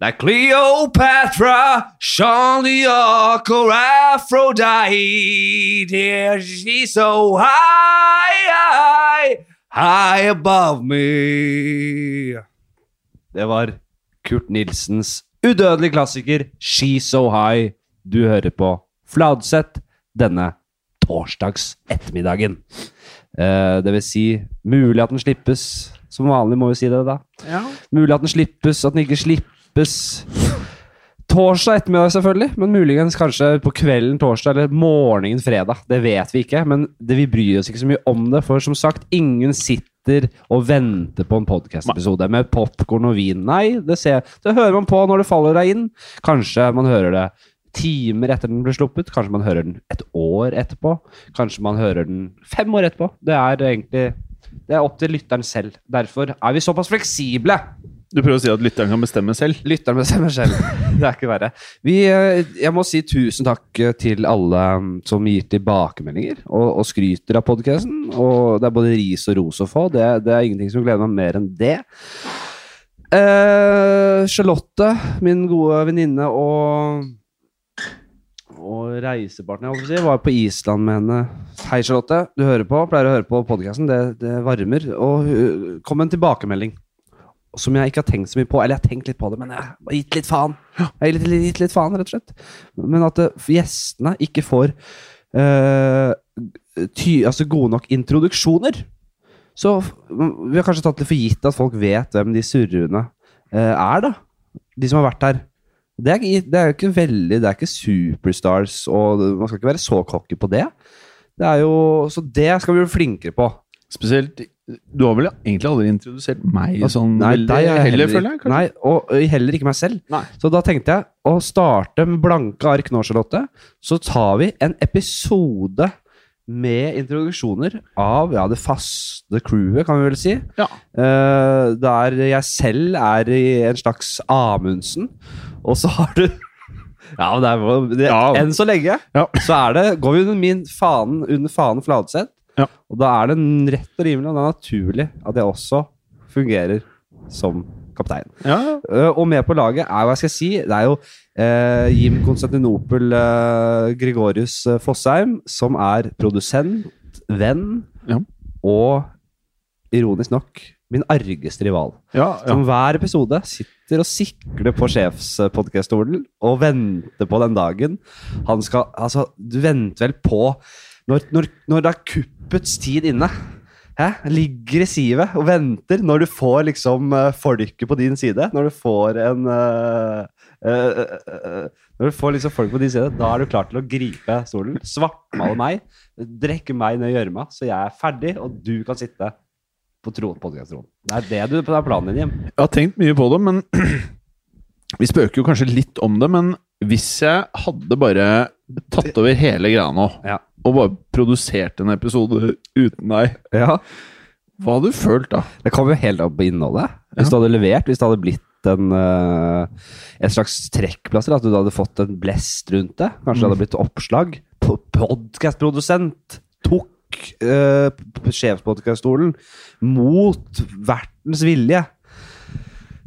Like Cleopatra, Jean d'Arc, or Aphrodite. She's so high, high, high above me. Det var Kurt Nilsens udødelige klassiker She's So High. Du hører på Fladseth denne torsdags ettermiddagen. Eh, det vil si, mulig at den slippes. Som vanlig må vi si det, da. Mulig at den slippes, at den ikke slippes. Torsdag ettermiddag, selvfølgelig, men muligens kanskje på kvelden torsdag eller morgenen fredag. Det vet vi ikke, men det, vi bryr oss ikke så mye om det. For som sagt, ingen sitter og venter på en podkast-episode med popkorn og vin. Nei, det, ser, det hører man på når det faller deg inn. Kanskje man hører det timer etter den ble sluppet. Kanskje man hører den et år etterpå. Kanskje man hører den fem år etterpå. Det er egentlig det er opp til lytteren selv. Derfor er vi såpass fleksible. Du prøver å si at lytteren kan bestemme selv? Lytteren bestemmer selv. Det er ikke verre. Vi, eh, jeg må si tusen takk til alle mm, som gir tilbakemeldinger og, og skryter av podkasten. Det er både ris og ros å få. Det, det er ingenting som gleder meg mer enn det. Eh, Charlotte, min gode venninne og og reisepartner, si, var på Island med henne. Hei, Charlotte. Du hører på, pleier å høre på podkasten. Det, det varmer. Og uh, kom en tilbakemelding som jeg ikke har tenkt så mye på. Eller jeg har tenkt litt på det, men jeg har gitt litt faen. Jeg har gitt, litt- gitt litt faen, rett og slett. Men at uh, gjestene ikke får uh, ty, altså gode nok introduksjoner. Så vi har kanskje tatt det for gitt at folk vet hvem de surrene uh, er, da. De som har vært der. Det er, det er jo ikke veldig Det er ikke superstars, og man skal ikke være så cocky på det. Det er jo, så det skal vi bli flinkere på. Spesielt Du har vel egentlig aldri introdusert meg sånn Nei, veldig deg er heller, føler jeg? kanskje? Nei, og heller ikke meg selv. Nei. Så da tenkte jeg å starte med blanke ark nå, Charlotte. Så tar vi en episode med introduksjoner av ja, det faste crewet, kan vi vel si. Ja. Uh, der jeg selv er i en slags Amundsen, og så har du Ja, men det er, det, Ja. Enn så lenge Ja. så er det, går vi under min fanen, under fanen Fladseth. Ja. Og da er det rett og rimelig og det er naturlig at jeg også fungerer som kaptein. Ja, Uh, og med på laget er hva skal jeg si, det er jo uh, Jim Konstantinopel uh, Gregorius Fossheim, som er produsent, venn Ja. og ironisk nok min argeste rival. ja. Som hver episode sitter og sikler på sjefspodkaststolen og venter på den dagen han skal Altså, du venter vel på Når, når, når det er kuppets tid inne. Hæ? Ligger i sivet og venter når du får liksom eh, folket på din side. Når du får en uh, uh, uh, Når du får liksom folk på din side, da er du klar til å gripe stolen, svartmale meg, drekke meg ned i gjørma, så jeg er ferdig, og du kan sitte på podkast-tronen. Det er det du er planen din, Jim. Jeg har tenkt mye på det, men Vi spøker jo kanskje litt om det, men hvis jeg hadde bare tatt over hele greia nå, Ja. Og bare produserte en episode uten deg, Ja. hva hadde du følt da? Det kom jo helt an på innholdet. Hvis Ja. du hadde levert, hvis det hadde blitt en, uh, et slags trekkplaster, at du hadde fått en blest rundt det. Kanskje det hadde blitt oppslag. Podkastprodusent tok uh, sjefspodkaststolen mot vertens vilje.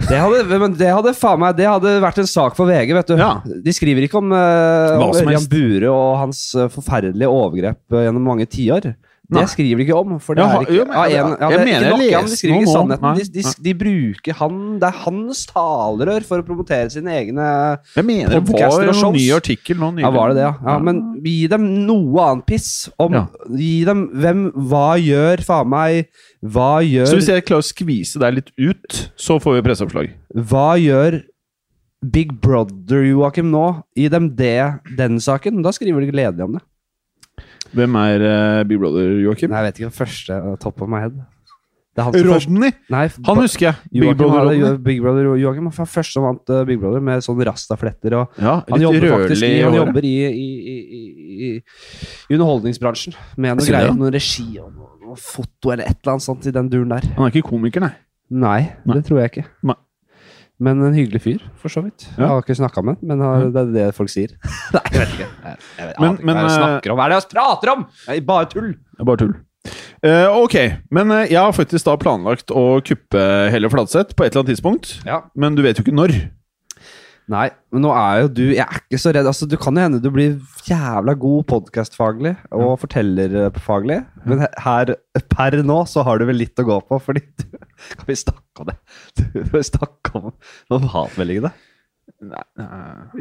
Det hadde, men det hadde faen meg Det hadde vært en sak for VG, vet du. Ja. De skriver ikke om, uh, om Ørjan. Bure og hans eh, forferdelige overgrep eh, gjennom mange tiår. Det skriver de ikke om. For det er ikke, jo, men- ja, en, ja, det er mener ikke jeg de skriver ikke sannheten. De, de, de bruker han Det er hans talerør for å promotere sine egne Jeg mener det var en ny artikkel nå nylig. Ja, var det det, ja? ja men gi dem noe annet piss. Om. Gi dem hvem Hva gjør faen meg Hva gjør Så hvis jeg klarer å skvise deg litt ut, så får vi presseoppslag. Hva gjør Big Brother Joakim nå? Gi dem det, den saken. Da skriver de gledelig om det. Hvem er uh, Big Brother, Joakim? Nei, jeg vet ikke den første uh, top of my head. Det er han som først Rodney! Nei, Han husker jeg. Big Brother Rodney. Big Brother Joakim var først som vant uh, Big Brother med sånn rastafletter og Ja, Han jobber faktisk rødlig i, i han jobber i, i, i, i, i underholdningsbransjen med noe sier det, greier, ja. noe regi og noe, noe foto eller et eller annet sånt i den duren der. Han er ikke komiker, nei. Nei, Nei. det tror jeg ikke. Nei. Men en hyggelig fyr, for så vidt. Jeg har ikke snakka med ham, men har, det er det folk sier. Nei, jeg vet ikke. Jeg, jeg vet, Men- ikke men, hva jeg eh, snakker om. Hva er det jeg prater om?! Det er bare tull! Det er bare tull. Uh, ok, men eh, jeg har faktisk da planlagt å kuppe hele Fladseth på et eller annet tidspunkt. Ja. Men du vet jo ikke når. Nei, men nå er jo du Jeg er ikke så redd. Altså, du kan jo hende du blir jævla god podkastfaglig og fortellerfaglig, men her per nå så har du vel litt å gå på, fordi du Kan vi snakke om det? Du, snakke om, om hatmeldingene? Nei,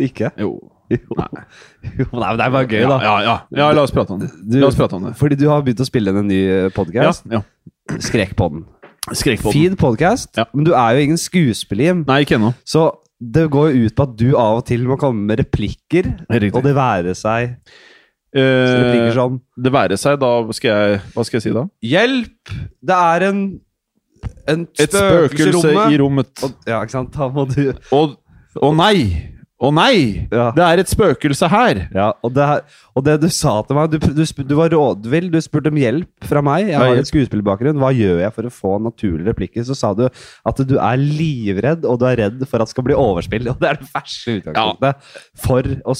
Ikke? Jo. Jo. jo. Nei, men det er bare gøy, da. Ja, ja, ja. ja la oss prate om det. Du- La oss prate om det. Fordi du har begynt å spille inn en ny Ja, podkast. ja. Skrekpodden. Skrekpodden. Fin podkast, Ja. men du er jo ingen skuespiller. Nei, ikke ennå. Så det går jo ut på at du av og til må komme med replikker, Riktig. og det være seg Eh, sånn det være seg, da skal jeg Hva skal jeg si da? Hjelp! Det er en en Et spøkelse i rommet. Og, ja, ikke sant? Da må du Og Å nei! Å nei! Ja. Det er et spøkelse her! Ja, og det, og det du sa til meg Du, du, du var rådvill, du spurte om hjelp fra meg. Jeg har en skuespillerbakgrunn. Hva gjør jeg for å få naturlige replikker? Så sa du at du er livredd, og du er redd for at det skal bli overspill. Og det er det verste utgangspunktet for å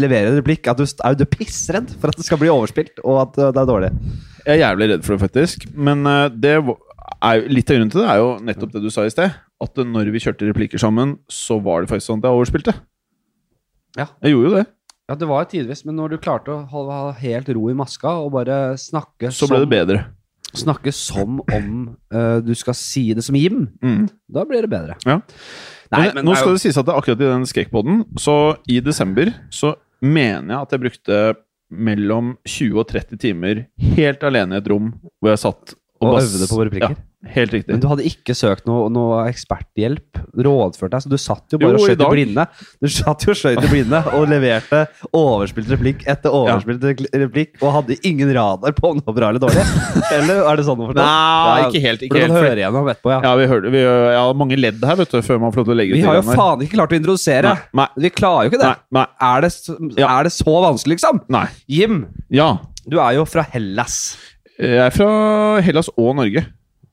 levere en replikk. At du er du pissredd for at det skal bli overspilt, og at uh, det er dårlig. Jeg er jævlig redd for det, faktisk. Men eh, det er, litt av grunnen til det er jo nettopp det du sa i sted. At når vi kjørte replikker sammen, så var det faktisk sånn at jeg overspilte. Ja. Jeg gjorde jo det. Ja, det var tidvis, men når du klarte å holde, ha helt ro i maska og bare snakke Så ble det bedre. snakke som om uh, du skal si det som Jim, Mm. da blir det bedre. Ja. Nei, men, men nå er skal det sies at det akkurat i den skrekkpodden, så i desember så mener jeg at jeg brukte mellom 20 og 30 timer helt alene i et rom hvor jeg satt Og og øvde på replikker. Ja, helt riktig. Men du hadde ikke søkt noe, noe eksperthjelp? Rådført deg? Så du satt jo bare Jo, og skjøt i blinde. Du satt jo og skjøt i blinde og leverte overspilt replikk etter overspilt replikk og hadde ingen radar på om det var bra eller dårlig? Eller er det sånn å forstå? Nei, Ja, ikke helt. For Ikke du kan helt, høre igjennom etterpå, ja. Ja, vi hørte, vi, har mange ledd her, vet du, før man får lov til å legge ut Vi har jo faen ikke klart å introdusere. Nei, nei, Vi klarer jo ikke det. nei, Er, det Ja. er det så vanskelig, liksom? nei. Jim, Ja. du er jo fra Hellas. Jeg er fra Hellas og Norge.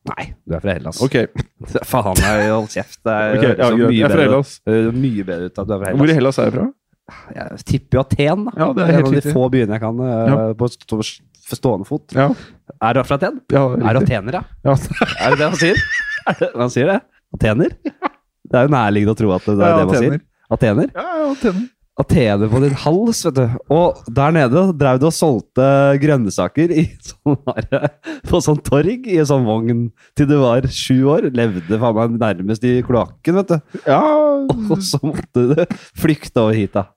Nei, du er fra Hellas. Ok, Faen meg, hold kjeft. Det er okay, ja, så mye Jeg er fra bedre, Hellas. uh, mye bedre ut at du er fra Hvor i Hellas. Hellas er jeg fra? Jeg tipper jo Aten, da. Ja, det er en av de riktig. få byene jeg kan uh, Ja. på stå, stående fot. Ja, Er du fra Aten? ja Er du atener, ja? Ja. Er det det han sier? Er det, han sier det? Atener? Det er jo nærliggende å tro at det er det man atener. sier. Atener? Ja, ja, tenner. Atener på din hals, vet du. Og der nede drev du og solgte grønnsaker i sånn på sånn torg i en sånn vogn til du var sju år. Levde faen meg nærmest i kloakken, vet du. Ja, Og så måtte du flykte over hit, da.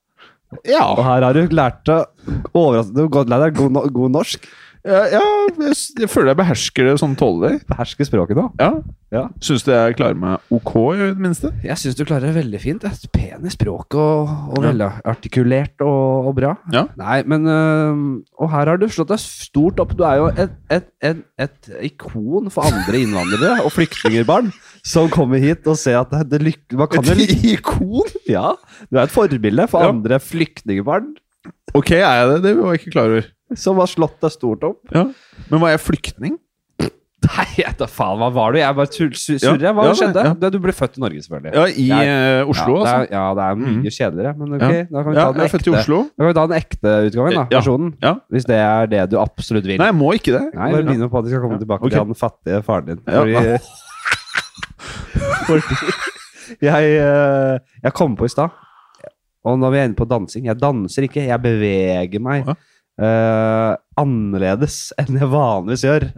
ja. Og her har du lært deg god, god norsk. Ja, jeg, jeg føler jeg behersker det sånn tålelig. Behersker språket da. Ja. Ja. Syns du jeg klarer meg ok, i det minste? Jeg syns du klarer det veldig fint. Det er Pen i språket og, og veldig artikulert og, og bra. Ja. Nei, men øhm, Og her har du slått deg stort opp. Du er jo et, et, et, et ikon for andre innvandrere og flyktningbarn som kommer hit og ser at det, det Man kan jo lykke ikon? Ja, du er et forbilde for andre flyktningbarn. Ok, er jeg det? Det var jeg ikke klar over. Som har slått deg stort opp. Ja. Men var jeg flyktning? Nei, jeg da faen, hva var du? Jeg bare surrer. Hva Ja, skjedde? ja. Du ble født i Norge, selvfølgelig. Ja, i Jeg- eh, Oslo, ja, det altså. er, ja, det er mye Mhm. kjedeligere, men ok, Ja. da kan vi Ja, ta den jeg er født i ekte. Oslo. Da kan vi ta den ekte utgaven, da. Ja. Hvis det er det du absolutt vil. Nei, jeg må ikke det. Nei, bare begynne på at vi skal komme tilbake okay. til den fattige faren din. Ja. Fordi, jeg, eh, jeg kom på i stad, og når vi er inne på dansing Jeg danser ikke, jeg beveger meg Ja. Eh, annerledes enn jeg vanligvis gjør.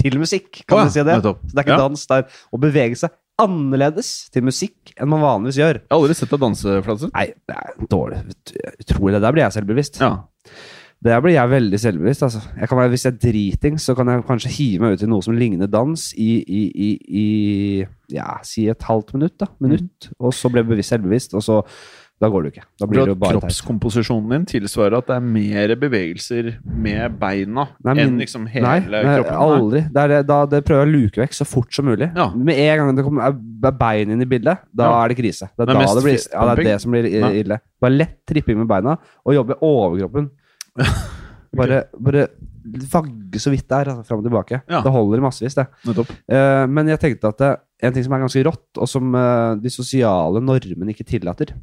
Til musikk, kan oh, ja, du si det. nettopp. Så det er ikke Ja. dans der. Å bevege seg annerledes til musikk enn man vanligvis gjør. Jeg har aldri sett deg danse, Flatse. Nei, det er dårlig. Utrolig. Der blir jeg selvbevisst. Ja. Der blir jeg veldig selvbevisst. Altså. Jeg kan være, hvis jeg er driting, så kan jeg kanskje hive meg ut i noe som ligner dans i, i, i, i ja, si et halvt minutt. da, minutt, Og så blir jeg bevisst, selvbevisst, og så Da går det jo ikke. Da blir det jo bare kroppskomposisjonen din tilsvarer at det er mer bevegelser med beina Nei, enn liksom hele Nei, nei, kroppen. aldri. Det, det, da, det prøver jeg å luke vekk så fort som mulig. Ja. Med en gang det kommer er bein inn i bildet, da Ja. er det krise. Det er, Det blir, ja, det er det som blir ille. Bare lett tripping med beina, og jobbe overkroppen. Bare, bare vagge så vidt der, altså, fram og tilbake. Det holder i massevis, det. Eh, men jeg tenkte at det, en ting som er ganske rått, og som uh, de sosiale normene ikke tillater,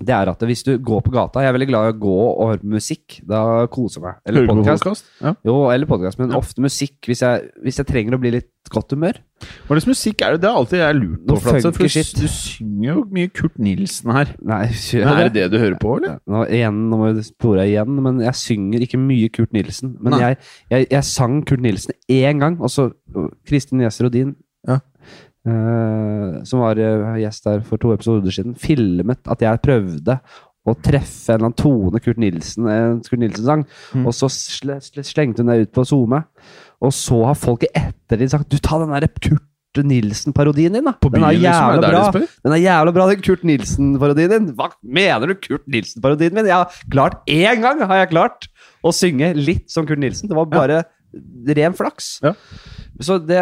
det er at hvis du går på gata Jeg er veldig glad i å gå og høre på musikk. Da koser jeg meg. Eller podcast? Ja. Jo, eller podcast, men Ja. ofte musikk hvis jeg, hvis jeg trenger å bli litt godt humør. Hva slags musikk er det? Det er alltid jeg lurt på. For du, du synger jo mye Kurt Nilsen her. Nei, Er det det du hører på, eller? Nå, igjen, nå må jeg spore igjen, men jeg synger ikke mye Kurt Nilsen. Men jeg, jeg, jeg sang Kurt Nilsen én gang, og så Kristin Gjesser Odin, Ja. Eh, som var eh, gjest der for to episoder siden, filmet at jeg prøvde å treffe en eller annen tone Kurt Nilsen, en Kurt Nilsen-sang, Mm. og så sl sl slengte hun det ut på SoMe. Og så har folk i ettertid sagt Du, ta den der Kurt Nilsen-parodien din, da! På den er liksom? Jævla bra! Den er jævla bra, den Kurt Nilsen-parodien din! Hva mener du, Kurt Nilsen-parodien min? Jeg har klart én gang har jeg klart å synge litt som Kurt Nilsen. Det var bare ren flaks. Ja. Så det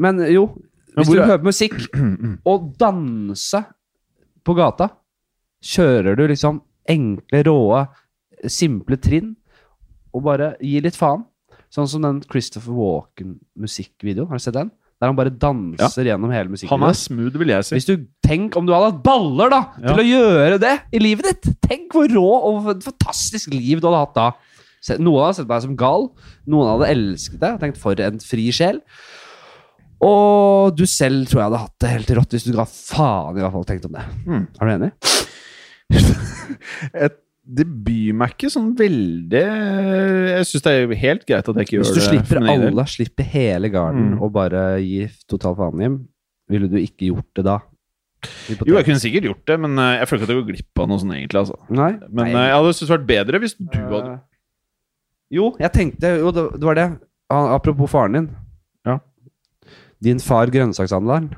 Men jo, hvis du er- hører på musikk og danser på gata, kjører du liksom enkle, råe, simple trinn og bare gir litt faen. Sånn som den Christopher Walken-musikkvideoen. Har du sett den? Der han bare danser gjennom hele Han er smooth, vil jeg si. Hvis du Tenk om du hadde hatt baller da Ja. til å gjøre det i livet ditt! Tenk hvor rå og fantastisk liv du hadde hatt da. Noen hadde sett deg som gal, noen hadde elsket deg og tenkt for en fri sjel. Og du selv tror jeg hadde hatt det helt rått hvis du ga faen i hva folk tenkte om det. Mm. Er du enig? Et, det byr meg ikke sånn veldig Jeg syns det er helt greit at jeg ikke gjør Hvis du slipper min del. alle, slipper hele garden Mm. og bare gir total faen hjem, ville du ikke gjort det da? Jo, jeg kunne sikkert gjort det, men eh, jeg føler ikke at jeg går glipp av noe sånt, egentlig. Altså. Nei? Men Nei. eh, jeg hadde syntes det vært bedre hvis du hadde Eh, Jo, jeg tenkte Jo, det, det var det. Ah, Apropos faren din. Din far grønnsakshandleren.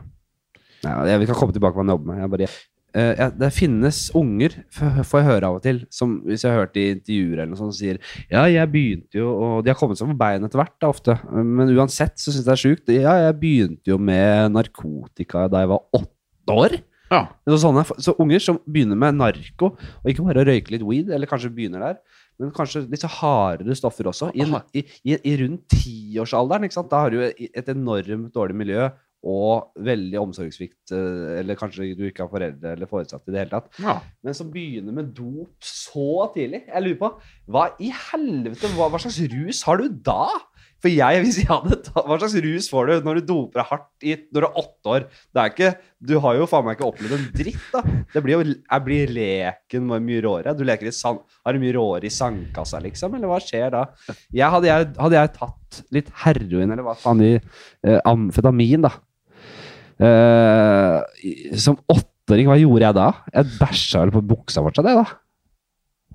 Jeg, vi kan komme tilbake på hva han jobber med. Jeg bare, Uh, ja, det finnes unger, får jeg høre av og til, som hvis jeg har hørt i intervjuer eller noe sånt, sier Ja, jeg begynte jo Og de har kommet seg på bein etter hvert, da, ofte. Men uansett så syns jeg det er sjukt. Ja, jeg begynte jo med narkotika da jeg var åtte år. Ja. Så, sånne, så unger som begynner med narko, og ikke bare røyke litt weed, eller kanskje begynner der, men kanskje litt hardere stoffer også, i, i, i, rundt tiårsalderen, da har du et enormt dårlig miljø og veldig omsorgssvikt, eh, eller kanskje du ikke har foreldre eller foresatte i det hele tatt, ja. men som begynner med dop så tidlig. Jeg lurer på, hva i helvete, hva, hva slags rus har du da? For jeg, hvis jeg hadde tatt, Hva slags rus får du når du doper deg hardt i, når du er åtte år? Det er ikke, Du har jo faen meg ikke opplevd en dritt, da. Det blir jo, jeg blir leken mye- mye råere. Du leker i sand, Har du mye råere i sandkassa, liksom? Eller hva skjer da? Jeg, hadde, jeg, hadde jeg tatt litt heroin, eller hva faen i eh, amfetamin, da eh, Som åtteåring, hva gjorde jeg da? Jeg bæsja vel på buksa fortsatt, jeg, da.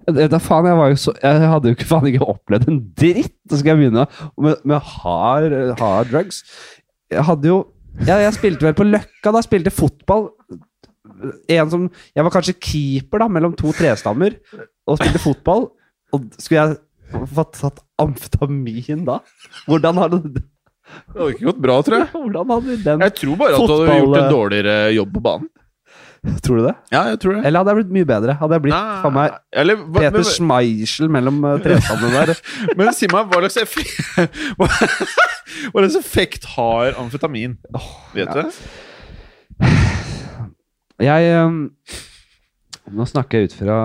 Da faen, jeg, så, jeg hadde jo ikke, faen ikke opplevd en dritt! Så skal jeg begynne med, med hard, hard drugs. Jeg hadde jo ja, jeg spilte vel på Løkka, da. Spilte fotball. En som Jeg var kanskje keeper da mellom to trestammer og spilte fotball. Og skulle jeg fått tatt amfetamin da? Hvordan hadde det Det hadde ikke gått bra, tror jeg. Hvordan hadde den Jeg tror bare at du hadde gjort en dårligere jobb på banen. Tror du det? Ja, jeg tror det. Eller hadde jeg blitt mye bedre? Hadde jeg blitt Nei, faen meg eller, hva, Peter men, Schmeichel mellom uh, trestammene der? men si meg, hva slags effekt Hva hva slags effekt har amfetamin? Vet du det? Jeg um, Nå snakker jeg ut fra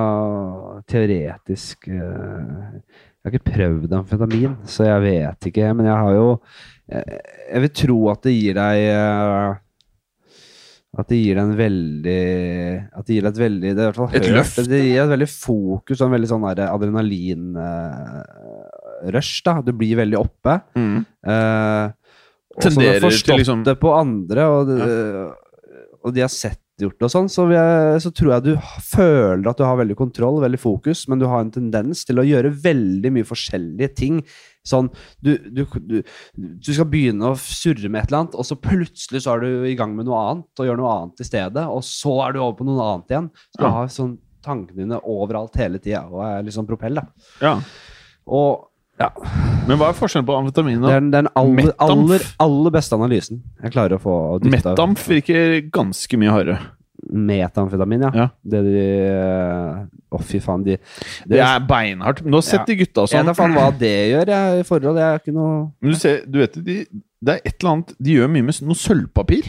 teoretisk uh, Jeg har ikke prøvd amfetamin, så jeg vet ikke. Men jeg har jo Jeg, jeg vil tro at det gir deg uh, At det gir deg en veldig At det gir deg et veldig det er i hvert fall Et hørt, løft. Det gir deg et veldig fokus og en veldig sånn adrenalinrush. adrenalin-rush. da Du blir veldig oppe. Mm. Eh, og så har du forstått liksom- det på andre, og, det, og de har sett gjort det og sånn, så, jeg, så tror jeg du føler at du har veldig kontroll, veldig fokus, men du har en tendens til å gjøre veldig mye forskjellige ting. Sånn, du, du, du, du skal begynne å surre med et eller annet, og så plutselig så er du i gang med noe annet, og gjør noe annet i stedet, og så er du over på noe annet igjen. Så du har sånn tankene dine overalt hele tida, og er liksom propell, da. Ja. Og ja, Men hva er forskjellen på amfetamin det er den, den aller, aller, aller beste analysen jeg klarer å få dytta Metamf virker ganske mye hardere. Metamfetamin, ja. Ja. Det de Å, fy faen, de Det er beinhardt. Nå sett Ja. de gutta Jeg sånn vet faen hva det gjør jeg, i forhold. Jeg er ikke noe Men du ser, du vet de, Det er et eller annet De gjør mye med noe sølvpapir.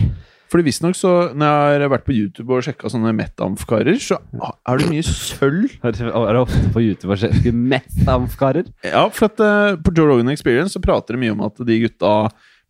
Fordi visstnok så Når jeg har vært på YouTube og sjekka sånne Metamf-karer, så er det mye sølv. Er det ofte på YouTube å sjekke metamf-karer? Ja, for at eh, på Joe Rogan Experience så prater de mye om at de gutta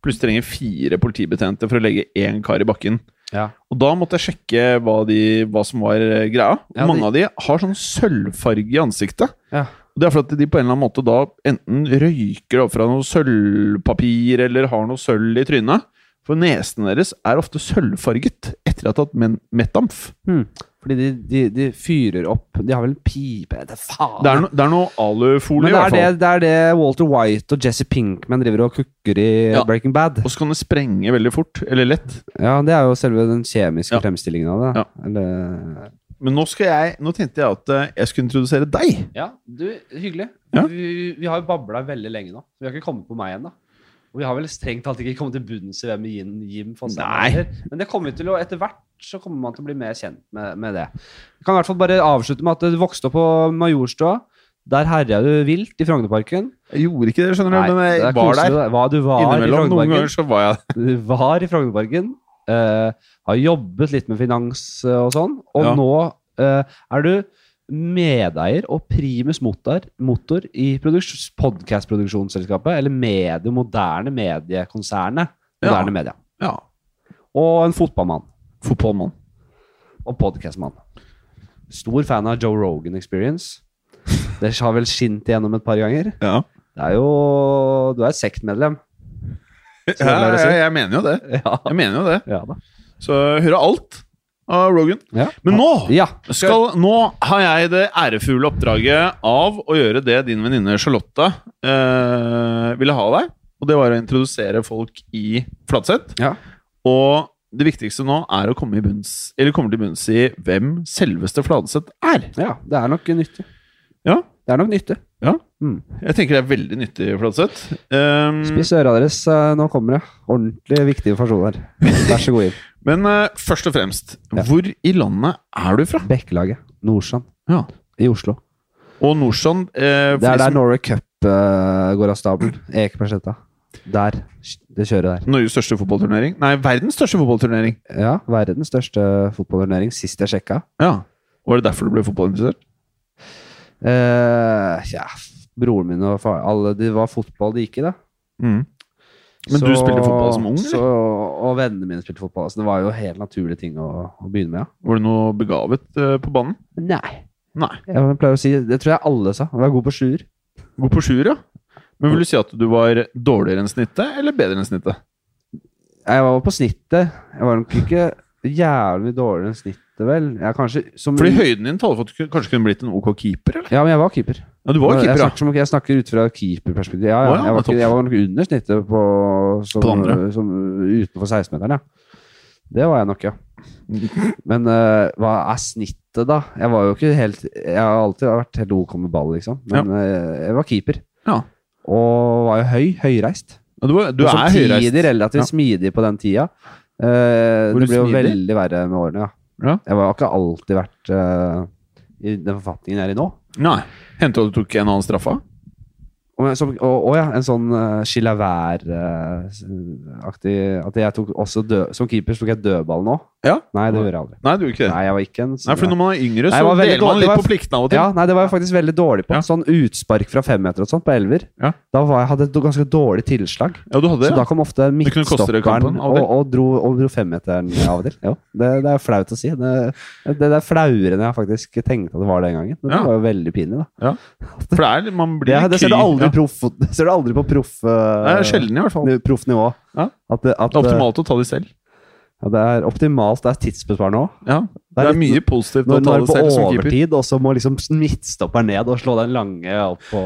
plutselig trenger fire politibetjente for å legge én kar i bakken. Ja. Og da måtte jeg sjekke hva, de, hva som var eh, greia. Ja, Mange de- av de har sånn sølvfarge i ansiktet. Ja. Og det er fordi de på en eller annen måte da enten røyker opp fra noe sølvpapir eller har noe sølv i trynet. For nesene deres er ofte sølvfarget etter at de har tatt men metamf. Hmm. Fordi de, de, de fyrer opp De har vel en pipe Det er faen. Det er, no, det er noe alufolie, i er hvert det, fall. det er det Walter White og Jesse Pinkman driver og kukker i Ja. Breaking Bad. Og så kan det sprenge veldig fort. Eller lett. Ja, det er jo selve den kjemiske Ja. fremstillingen av det. Ja. Eller Men nå skal jeg Nå tenkte jeg at eh, jeg skulle introdusere deg. Ja, du, hyggelig. Ja. Vi, vi har jo babla veldig lenge nå. Vi har ikke kommet på meg ennå. Og vi har vel strengt tatt ikke kommet til bunns i hvem Jim, Jim Fosheim er. Men det kommer vi til å etter hvert så kommer man til å bli mer kjent med, med det. Jeg kan i hvert fall bare avslutte med at du vokste opp på Majorstua. Der herja du vilt i Frognerparken. Jeg gjorde ikke det, skjønner du, men jeg var der. du var i Innimellom. Noen ganger så var jeg Du var i Frognerparken. Uh, har jobbet litt med finans eh, og sånn. Og Ja. nå uh, er du medeier og primus motor, motor i podkast-produksjonsselskapet, eller medie, moderne mediekonsernet. Ja. Moderne media. Ja. Og en fotballmann. Fotballmann. Og podcastmann. Stor fan av Joe Rogan Experience. Det har vel skint igjennom et par ganger. Ja. Det er jo Du er sektmedlem. Ja, jeg, jeg mener jo det. Ja, Jeg mener jo det. ja. Så hører alt av Rogan. Ja. Men nå Ja. skal, Nå har jeg det ærefulle oppdraget av å gjøre det din venninne Charlotte eh, ville ha av deg. Og det var å introdusere folk i Flatseth. Ja. Og det viktigste nå er å komme, i bunns, eller komme til bunns i hvem selveste Fladseth er. Ja, det er nok nyttig. Ja. Det er nok nyttig. Ja. Mm. Jeg tenker det er veldig nyttig, Fladseth. Um, Spiss øra deres, eh, nå kommer det. Ordentlig viktig informasjon her. Vær så god, Jim. Men uh, først og fremst, Ja. hvor i landet er du fra? Bekkelaget. Nordsand. Ja. I Oslo. Og Nordsand eh, Det er der Norway Cup uh, går av stabelen. Ekebergsletta. Der. Det kjøret der. Norges største fotballturnering? Nei, verdens største fotballturnering. Ja, verdens største fotballturnering, sist jeg sjekka. Ja. Var det derfor du ble fotballinteressert? Uh, ja, broren min og far alle, Det var fotball de gikk i, da. Mm. Men du spilte fotball som ung, eller? Så, og vennene mine spilte fotball. Så det var jo helt naturlige ting å, å begynne med, ja. Var du noe begavet uh, på banen? Nei. Nei. Jeg pleier å si, Det tror jeg alle sa. Jeg var god på sjuer. God på sjuer, ja. Men vil du si at du var dårligere enn snittet, eller bedre enn snittet? Jeg var på snittet. Jeg var nok ikke jævlig dårligere enn snittet, vel. Jeg kanskje som Fordi høyden din taler for at du kanskje kunne blitt en ok keeper, eller? Ja, men jeg var keeper. Ja, du var keeper, jeg snakker, som- jeg snakker ut fra keeperperspektiv. Ja, ja, jeg, var ikke, jeg var nok under snittet på, som, På som, utenfor 16-meteren, ja. Det var jeg nok, ja. Men uh, hva er snittet, da? Jeg var jo ikke helt Jeg har alltid vært helt ok med ball, liksom. Men uh, jeg var keeper. Ja. Og var jo høy. Høyreist. Ja, Du, du er høyreist. samtidig relativt smidig på den tida. Uh, det du ble jo smidig? veldig verre med årene, ja. Ja. Jeg har ikke alltid vært eh, i den forfatningen jeg er i nå. Nei. Hendte du tok en annen straffa? Som, og, og ja, en sånn uh, Chilavær-aktig At jeg tok også dø, Som keeper tok jeg dødball nå. Ja. Nei, det gjorde jeg aldri. Nei, du ikke det. Nei, jeg var ikke en Nei, for når man er yngre, så deler man dårlig. Litt var- på pliktene av og til. Ja, nei, det var jeg faktisk veldig dårlig på. Ja. Sånn utspark fra femmeter og sånt på elver. Ja. Da var jeg, hadde jeg et ganske dårlig tilslag. Ja, du hadde det, Så da kom ofte midtstopperen og og, dro, og dro femmeteren av og til. Jo, det, det er flaut å si. Det, det, er flauere enn jeg faktisk tenkte at det var den gangen. Men det var jo veldig pinlig, da. Ja. For det er man blir ja, det ser du aldri, ja. proff, det ser du aldri på proff... Det er sjelden, i hvert fall. Proffnivå. proff nivå. Ja. At, det, at er optimalt å ta de selv. Ja, det er optimalt. Det er tidsbesparende òg. Ja. Det er litt- mye positivt Når å ta er det på selv som keeper. overtid, og så må liksom midtstopper ned og slå den lange opp på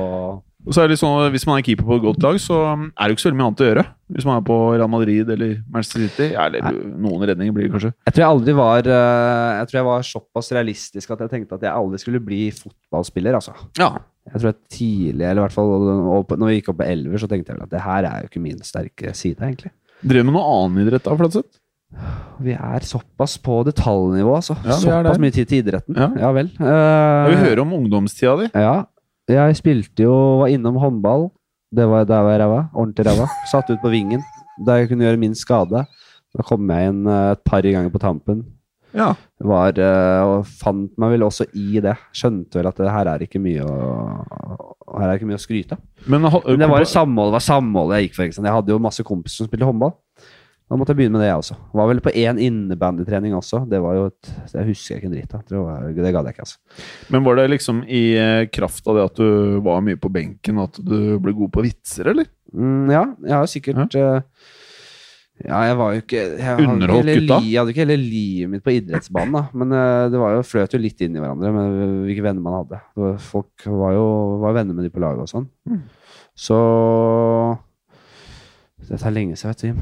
Og så er det liksom sånn, Hvis man er keeper på et godt lag, så er det ikke så veldig mye annet å gjøre. Hvis man er på Real Madrid eller Manchester City. Eller noen redninger blir det kanskje. Jeg tror jeg aldri var eh, Jeg tror jeg var såpass realistisk at jeg tenkte at jeg aldri skulle bli fotballspiller, altså. Ja. Jeg tror jeg tidlig, eller i hvert fall når vi gikk opp på elver, så tenkte jeg vel at det her er jo ikke min sterke side, egentlig. Drev med noe annen idrett da, Flatseth? Vi er såpass på detaljnivå, altså. Ja, såpass mye tid til idretten. Ja. Ja, vel. Uh, vi hører om ungdomstida di. Ja. Jeg spilte jo Var innom håndball. Det var der var jeg ræva. Ordentlig ræva. Satt ut på vingen. Der jeg kunne gjøre min skade. Da kom jeg inn eh, et par ganger på tampen. Ja. Var, eh, og fant meg vel også i det. Skjønte vel at det her er ikke mye å, her er ikke mye å skryte av. Men, Men det var et samhold, det var samholdet jeg gikk for. Jeg hadde jo masse kompiser som spilte håndball. Da måtte jeg begynne med det, jeg også. Var vel på én innebandytrening også. Det var jo et, det husker jeg ikke en dritt av. Det, det gadd jeg ikke, altså. Men var det liksom i eh, kraft av det at du var mye på benken, at du ble god på vitser, eller? Mm, ja, jeg har sikkert eh, Ja, jeg var jo ikke jeg Underholdt gutta? li- Jeg hadde ikke hele livet mitt på idrettsbanen, da. Men eh, det var jo, fløt jo litt inn i hverandre med hvilke venner man hadde. Var, folk var jo var venner med de på laget og sånn. Mm. Så Dette er lenge siden, vet du. Jim.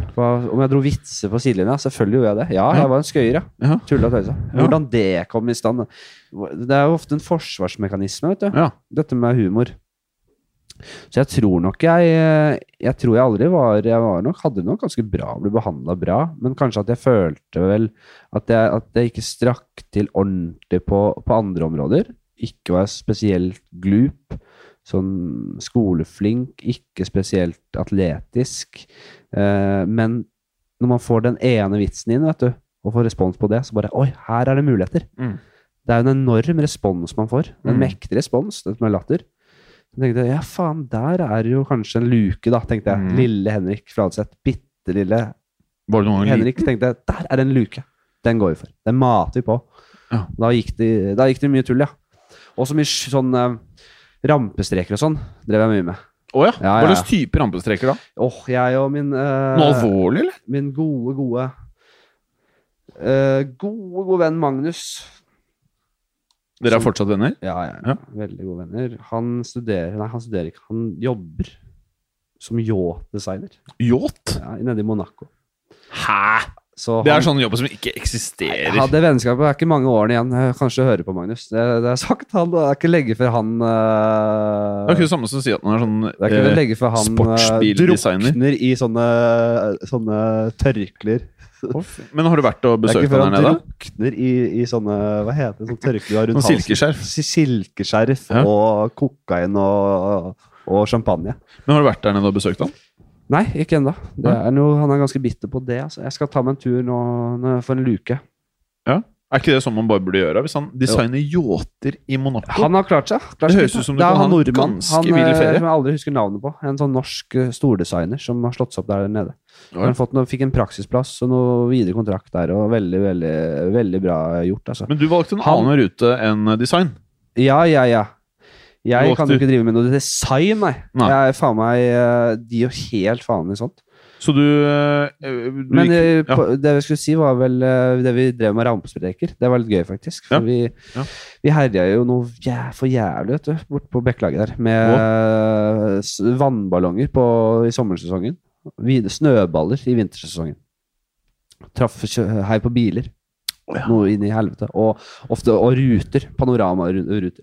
Om jeg dro vitser på sidelinja? Selvfølgelig gjorde jeg det. Ja, Ja. jeg var en skøyer, ja. Ja. Tulla og tøysa. Hvordan det kom i stand Det er jo ofte en forsvarsmekanisme, vet du Ja. dette med humor. Så jeg tror nok jeg eh, Jeg tror jeg aldri var Jeg var nok, hadde nok ganske bra, ble behandla bra, men kanskje at jeg følte vel at jeg, at jeg ikke strakk til ordentlig på, på andre områder. Ikke var jeg spesielt glup. Sånn skoleflink, ikke spesielt atletisk. Eh, men når man får den ene vitsen inn, vet du, og får respons på det, så bare Oi, her er det muligheter. Mm. Det er en enorm respons man får. En Mm. mektig respons, dette med latter. Så tenkte jeg, ja faen, der er jo kanskje en luke, da, tenkte jeg. Mm. Lille Henrik Fladseth. Bitte lille Henrik, tenkte jeg. Der er det en luke. Den går vi for. Den mater vi på. Ja. Da, gikk det, da gikk det mye tull, ja. Og så mye sånn eh, rampestreker og sånn drev jeg mye med. Å ja. Ja, Hva slags type rampestreker da? Åh, jeg og min uh, Noe alvorlig, eller? Min gode, gode uh, Gode, gode venn Magnus. Dere er fortsatt venner? Ja, ja, Ja. veldig gode venner. Han studerer Nei, han studerer ikke. Han jobber som yacht-designer Yacht? ja, nede i Monaco. Hæ? Så Det han- er sånne jobber som ikke eksisterer. Ja, det vennskapet er ikke mange årene igjen. Jeg Kanskje hører på Magnus. Det, det er sagt. Han, det er ikke lenge før han Det er uh, ikke det samme som å si at han er sånn Det er ikke eh, lenge før han uh, drukner i sånne, sånne tørklær. Men har du vært og Det er ikke besøkt før han nede? drukner i, i sånne Hva heter det? Sånn tørklær du har rundt silkeskjerf? Silkeskjerf Ja. og kokain og, og champagne. Men har du vært der nede og besøkt han? Nei, ikke ennå. Han er ganske bitter på det. Altså. Jeg skal ta meg en tur nå, nå for en luke. Er ikke det sånn man bare burde gjøre? Hvis han designer yachter i Monaco? Han har klart seg. Klart Det høres ut som du kan ha en nordmann. ganske Han, vill eh, ferie. Som jeg aldri husker navnet på. En sånn norsk eh, stordesigner som har slått seg opp der nede. Ja. Han fått noe, fikk en praksisplass og noe videre kontrakt der, og veldig, veldig, veldig bra gjort, altså. Men du valgte en Han- annen rute enn design. Ja, ja, ja. Jeg kan jo ikke drive med noe design, nei. Nei. Jeg er faen meg eh, De gir helt faen i sånt. Så du, eh, du Men gikk- ja. det vi skulle si, var vel eh, det vi drev med rampespreker. Det var litt gøy, faktisk. For Ja. vi, Ja. vi herja jo noe jæ for jævlig, vet du, bort på Bekkelaget der. Med Hå? vannballonger på, i sommersesongen. Snøballer i vintersesongen. Traff hei på biler. Noe inn i helvete. Og ofte og ruter. Panoramaruter.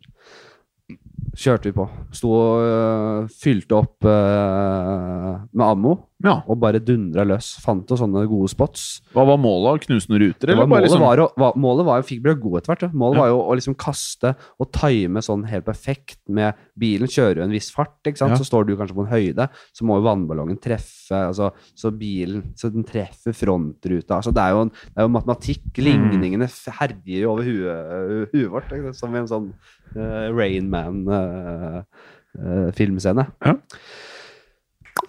Kjørte vi på. Sto og øh, fylte opp øh, med ammo ja. og bare dundra løs. Fant jo sånne gode spots. Hva var målet? Knuse noen ruter? Var, målet, liksom var å, var, målet var jo Fikk bli god etter hvert. ja. Målet Ja. var jo å liksom kaste og time sånn helt perfekt med Bilen kjører jo en viss fart, ikke sant? Så står du kanskje på en høyde. Så må jo vannballongen treffe altså, Så bilen Så den treffer frontruta. Altså, det, er jo en, det er jo matematikk. Mm. Ligningene herjer jo over huet, huet vårt. Ikke? Som i en sånn uh, Rainman-filmscene. Ja.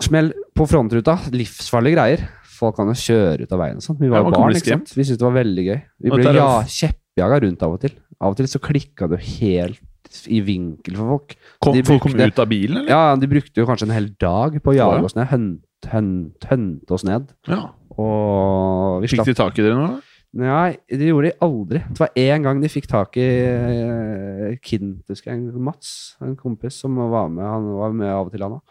Smell på frontruta. Livsfarlige greier. Folk kan jo kjøre ut av veien og sånn. Vi var jo ja, barn, ikke sant? Vi syntes det var veldig gøy. Vi ble ja, kjeppjaga rundt av og til. Av og til så klikka det jo helt i vinkel for folk. Kom, de Folk kom brukte- ut av bilen, eller? Ja, de brukte jo kanskje en hel dag på å Ja, jage ja. oss ned. Hønt, hønt, hønte oss ned. Ja. Og vi Fikk slapp de tak i dere nå? da? Nei, det gjorde de aldri. Det var én gang de fikk tak i uh. Mats, en kompis som var med. Han var med av og til, han òg.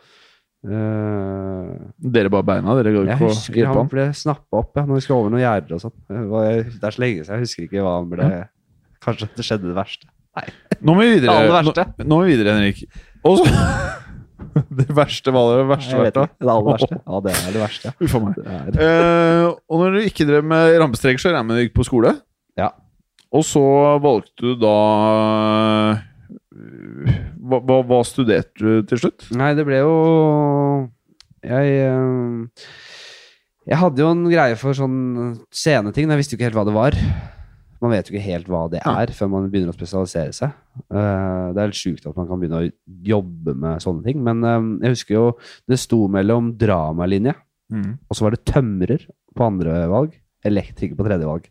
Dere bare beina? Dere går jeg ikke på husker hjelpe han han? ble snappa opp ja, når vi skulle over noen gjerder og sånn. Det er så lenge siden, jeg husker ikke hva han ble Kanskje det skjedde det verste. Nå må vi Det videre, aller verste. nå må vi videre Henrik. Og så Det verste var det verste Nei. Det aller verste. Ja, det er det verste. ja. Uff a meg. Det er, Eh, og når du ikke drev med rampestreker, så regner jeg med du gikk på skole? Ja. Og så valgte du da hva, hva, hva studerte du til slutt? Nei, det ble jo Jeg eh, Jeg hadde jo en greie for sånn sceneting, men jeg visste jo ikke helt hva det var. Man vet jo ikke helt hva det er før man begynner å spesialisere seg. Eh, det er helt sjukt at man kan begynne å jobbe med sånne ting. Men eh, jeg husker jo det sto mellom dramalinje, og så var det tømrer på andre valg, elektriker på tredje valg.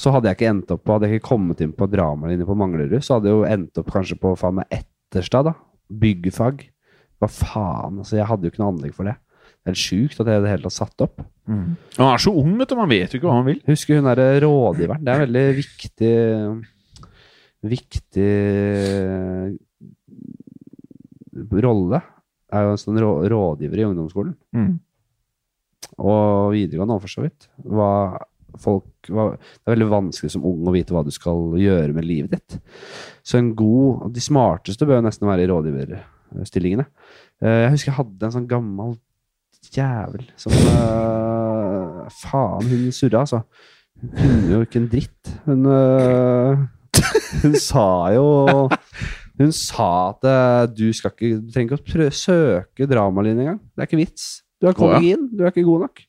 Så hadde jeg ikke endt opp på, hadde jeg ikke kommet inn på dramalinje på Manglerud, så hadde jeg jo endt opp kanskje på faen meg Etterstad, da. Byggfag. Hva faen, altså. Jeg hadde jo ikke noe anlegg for det. Det er helt sjukt at jeg i det hele tatt satt opp. Han er så ung, vet du. Man vet jo ikke hva han vil. Husker hun derre rådgiveren. Det er en veldig viktig Viktig rolle. Er jo en sånn rå, rådgiver i ungdomsskolen. Og videregående òg, for så vidt. Hva folk, det er veldig vanskelig som ung å vite hva du skal gjøre med livet ditt. Så en god De smarteste bør nesten være i rådgiverstillingene. Eh, Jeg husker jeg hadde en sånn gammel jævel som uh, Faen, hun surra, altså. Hun kunne jo ikke en dritt. Hun uh, Hun sa jo Hun sa at uh, du skal ikke Du trenger ikke å søke dramalinje engang. Det er ikke vits. Du har kommet inn. Du er ikke god nok.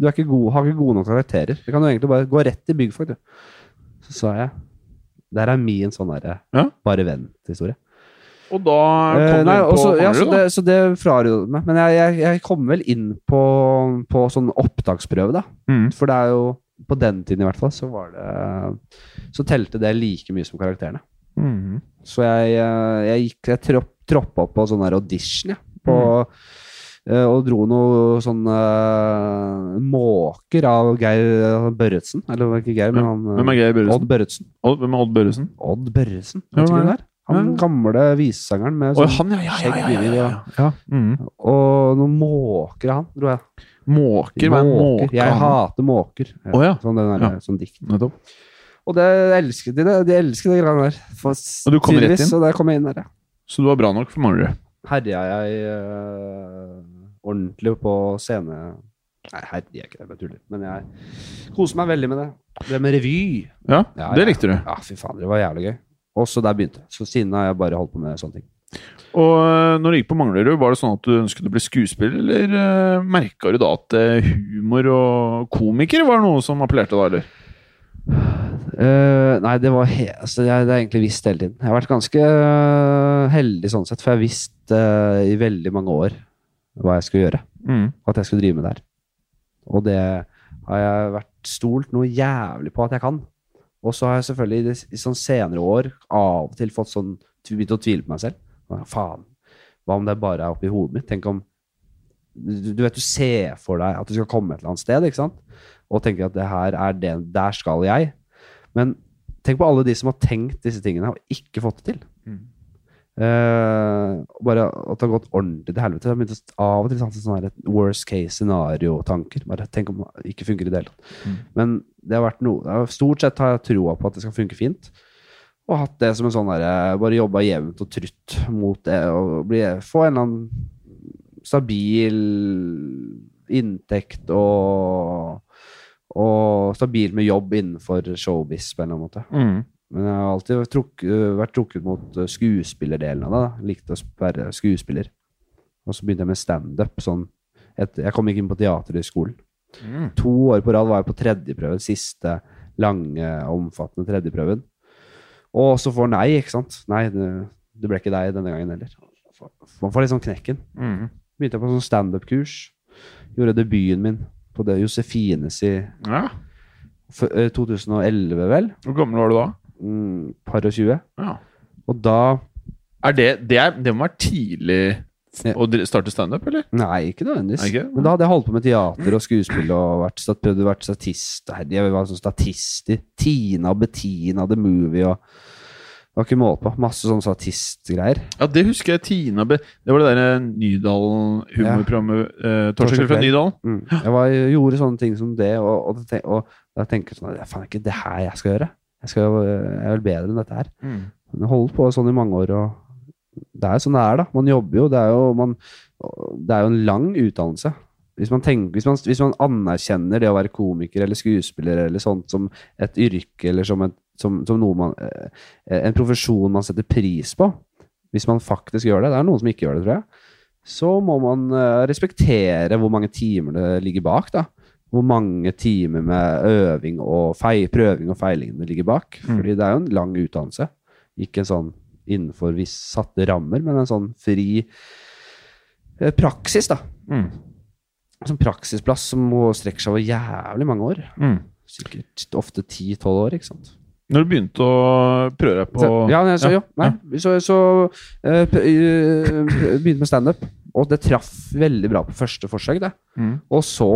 Du ikke god, har ikke gode nok karakterer. Du kan jo egentlig bare gå rett i byggfag, du. Så sa jeg Der er min sånn derre Ja. bare vent-historie. Og da Eh, kom du nei, inn på også, ja, så, det, så det meg. Men jeg, jeg, jeg kom vel inn på, på sånn opptaksprøve, da. Mm. For det er jo På den tiden i hvert fall, så var det Så telte det like mye som karakterene. Mm. Så jeg, eh, jeg gikk Jeg tropp, troppa opp på sånn der audition, jeg. På, eh, og dro noe sånn eh, måker av Geir Børretzen. Eller ikke Geir, men han eh, Hvem er Geir Børretzen? Odd Børretzen. Odd, hvem er Odd Børretzen? Odd Børretzen, vet du hvem det er? Han gamle visesangeren med sånn oh, han, ja, ja, ja, ja. Mm. Og noen måker av han, dro jeg. Måker? Hva er Måker. Jeg hater måker. Å, ja. Sånn, den der, sånn dikt. Nettopp. Og det elsket de, det, de elsket det greiene der. Og du kom rett inn? Så der kom jeg inn der, ja. Så du var bra nok for Manglerud? Herja jeg ordentlig på scene... Nei, herre, jeg ikke det, jeg tuller. Men jeg koser meg veldig med det. Det med revy. Ja, Ja, det likte du. Ja, fy faen, det var jævlig gøy. Og så der begynte. Så siden har jeg bare holdt på med sånne ting. Og øh, når du gikk på Manglerud, var det sånn at du ønsket å bli skuespiller, eller uh, merka du da at øh, humor og komiker var noe som appellerte da, eller? Uh, nei, det var he altså, jeg, det har egentlig visst hele tiden. Jeg har vært ganske uh, heldig sånn sett, for jeg har visst uh, i veldig mange år hva jeg skulle gjøre. Mm. At jeg skulle drive med der. Og det har jeg vært stolt noe jævlig på at jeg kan. Og så har jeg selvfølgelig i, sånn senere år av og til fått sånn begynt å tvile på meg selv. Faen, hva om det bare er oppi hodet mitt? Tenk om du, du vet, du ser for deg at du skal komme et eller annet sted, ikke sant? Og tenker at det her er det, der skal jeg. Men tenk på alle de som har tenkt disse tingene og ikke fått det til. Eh, bare at det har gått ordentlig til helvete. Jeg begynt å av og til sånn, sånn her worst case scenario-tanker. Bare tenk om det ikke funker i det hele tatt. Mm. Men det har vært noe Stort sett har jeg troa på at det skal funke fint. Og hatt det som en sånn derre Bare jobba jevnt og trutt mot det. Og bli, få en eller annen stabil inntekt og Og stabil med jobb innenfor showbiz på en eller annen måte. Mm. Men jeg har alltid vært, øh, vært trukket mot øh, skuespillerdelen av det. da. Likte å være skuespiller. Og så begynte jeg med standup. Sånn, jeg kom ikke inn på teaterhøgskolen. Mm. To år på rad var jeg på tredjeprøven. Siste lange, omfattende tredjeprøven. Og så får nei, ikke sant. Nei, det, ble ikke deg denne gangen heller. Man får litt sånn knekken. Mm. Begynte jeg på sånn standup-kurs. Gjorde debuten min på det Josefines i Ja. øh, 2011, vel. Hvor gammel var du da? Mm, par og tjue. Ja. Og da Er det, det, er, det må være tidlig Ja. å starte standup, eller? Nei, ikke nødvendigvis. Ikke? Men da hadde jeg holdt på med teater og skuespill og vært, prøvd å være statist. Jeg var sånn statist i Tina og Bettina The Movie og Det var ikke måte på. Masse sånne statistgreier. Ja, det husker jeg. Tina Det var det derre Nydalen-humorprogrammet. Eh, Torsdag fra Nydalen. Mm. Jeg var, gjorde sånne ting som det, og, og, og, og da tenker jeg sånn Det er faen ikke det her jeg skal gjøre. Jeg, skal, jeg er vel bedre enn dette her. Mm. Jeg holdt på sånn i mange år, og det er jo sånn det er, da. Man jobber jo. Det er jo, man, det er jo en lang utdannelse. Hvis man, tenker, hvis, man, hvis man anerkjenner det å være komiker eller skuespiller eller sånt som et yrke eller som, et, som, som man eh, En profesjon man setter pris på. Hvis man faktisk gjør det. Det er noen som ikke gjør det, tror jeg. så må man eh, respektere hvor mange timer det ligger bak, da. Hvor mange timer med øving og feil, prøving og feiling det ligger bak. Mm. Fordi det er jo en lang utdannelse. Ikke en sånn innenfor visse satte rammer, men en sånn fri eh, praksis, da. Mm. Sånn praksisplass som må strekke seg over jævlig mange år. Mm. Sikkert ofte 10-12 år, ikke sant. Når du begynte å prøve deg på Så, ja, så, Ja, jo, nei. så, så uh, begynte med standup, og det traff veldig bra på første forsøk, det. Mm. Og så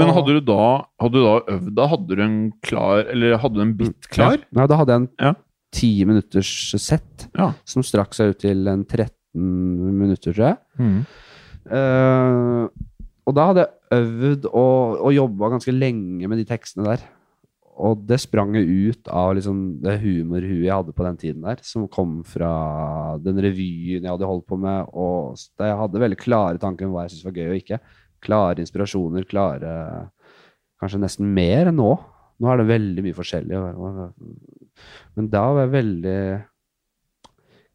Men hadde du da Hadde du da øvd da? Hadde du en klar Eller hadde du en bit klar? Ja, Nei, da hadde jeg en Ja. ti minutters sett Ja. som strakk seg ut til en 13 minutter, tror jeg. Mm. Uh, og da hadde jeg øvd og, og jobba ganske lenge med de tekstene der. Og det sprang ut av liksom det humorhuet jeg hadde på den tiden der, som kom fra den revyen jeg hadde holdt på med, og jeg hadde veldig klare tanker om hva jeg syntes var gøy og ikke. Klare inspirasjoner, klare Kanskje nesten mer enn nå. Nå er det veldig mye forskjellig. Men da var jeg veldig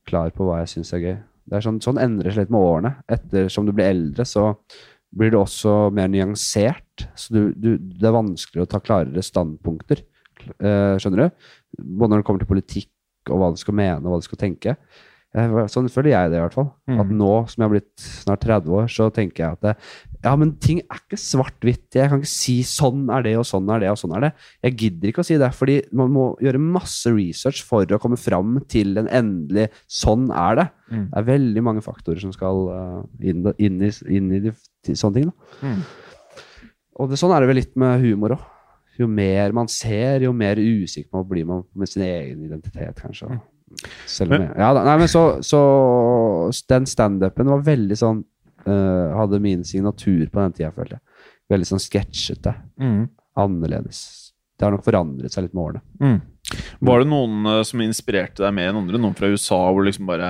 klar på hva jeg syns er gøy. Det er sånn, sånn endrer seg litt med årene. Ettersom du blir eldre, så blir det også mer nyansert. Så du, du, det er vanskeligere å ta klarere standpunkter. Eh, skjønner du? Både når det kommer til politikk og hva du skal mene og hva du skal tenke. Eh, sånn føler jeg det, i hvert fall. Mm. At nå som jeg har blitt snart 30 år, så tenker jeg at det, ja, men ting er ikke svart-hvitt. Jeg kan ikke si sånn er det, og sånn er det, og sånn er det. Jeg gidder ikke å si det, fordi man må gjøre masse research for å komme fram til en endelig sånn er det. Mm. Det er veldig mange faktorer som skal eh, inn, inn, i, inn i de, sånne ting. Mm. Og det, sånn er det vel litt med humor òg. Jo mer man ser, jo mer usikker man blir man med sin egen identitet, kanskje. Mm. Selv om jeg, ja, da, nei, men så, så Den standupen var veldig sånn eh, Hadde min signatur på den tida, følte jeg. Veldig sånn sketsjete. Mm. Annerledes. Det har nok forandret seg litt med årene. Mm. Var det noen uh, som inspirerte deg mer enn andre? Noen fra USA hvor liksom bare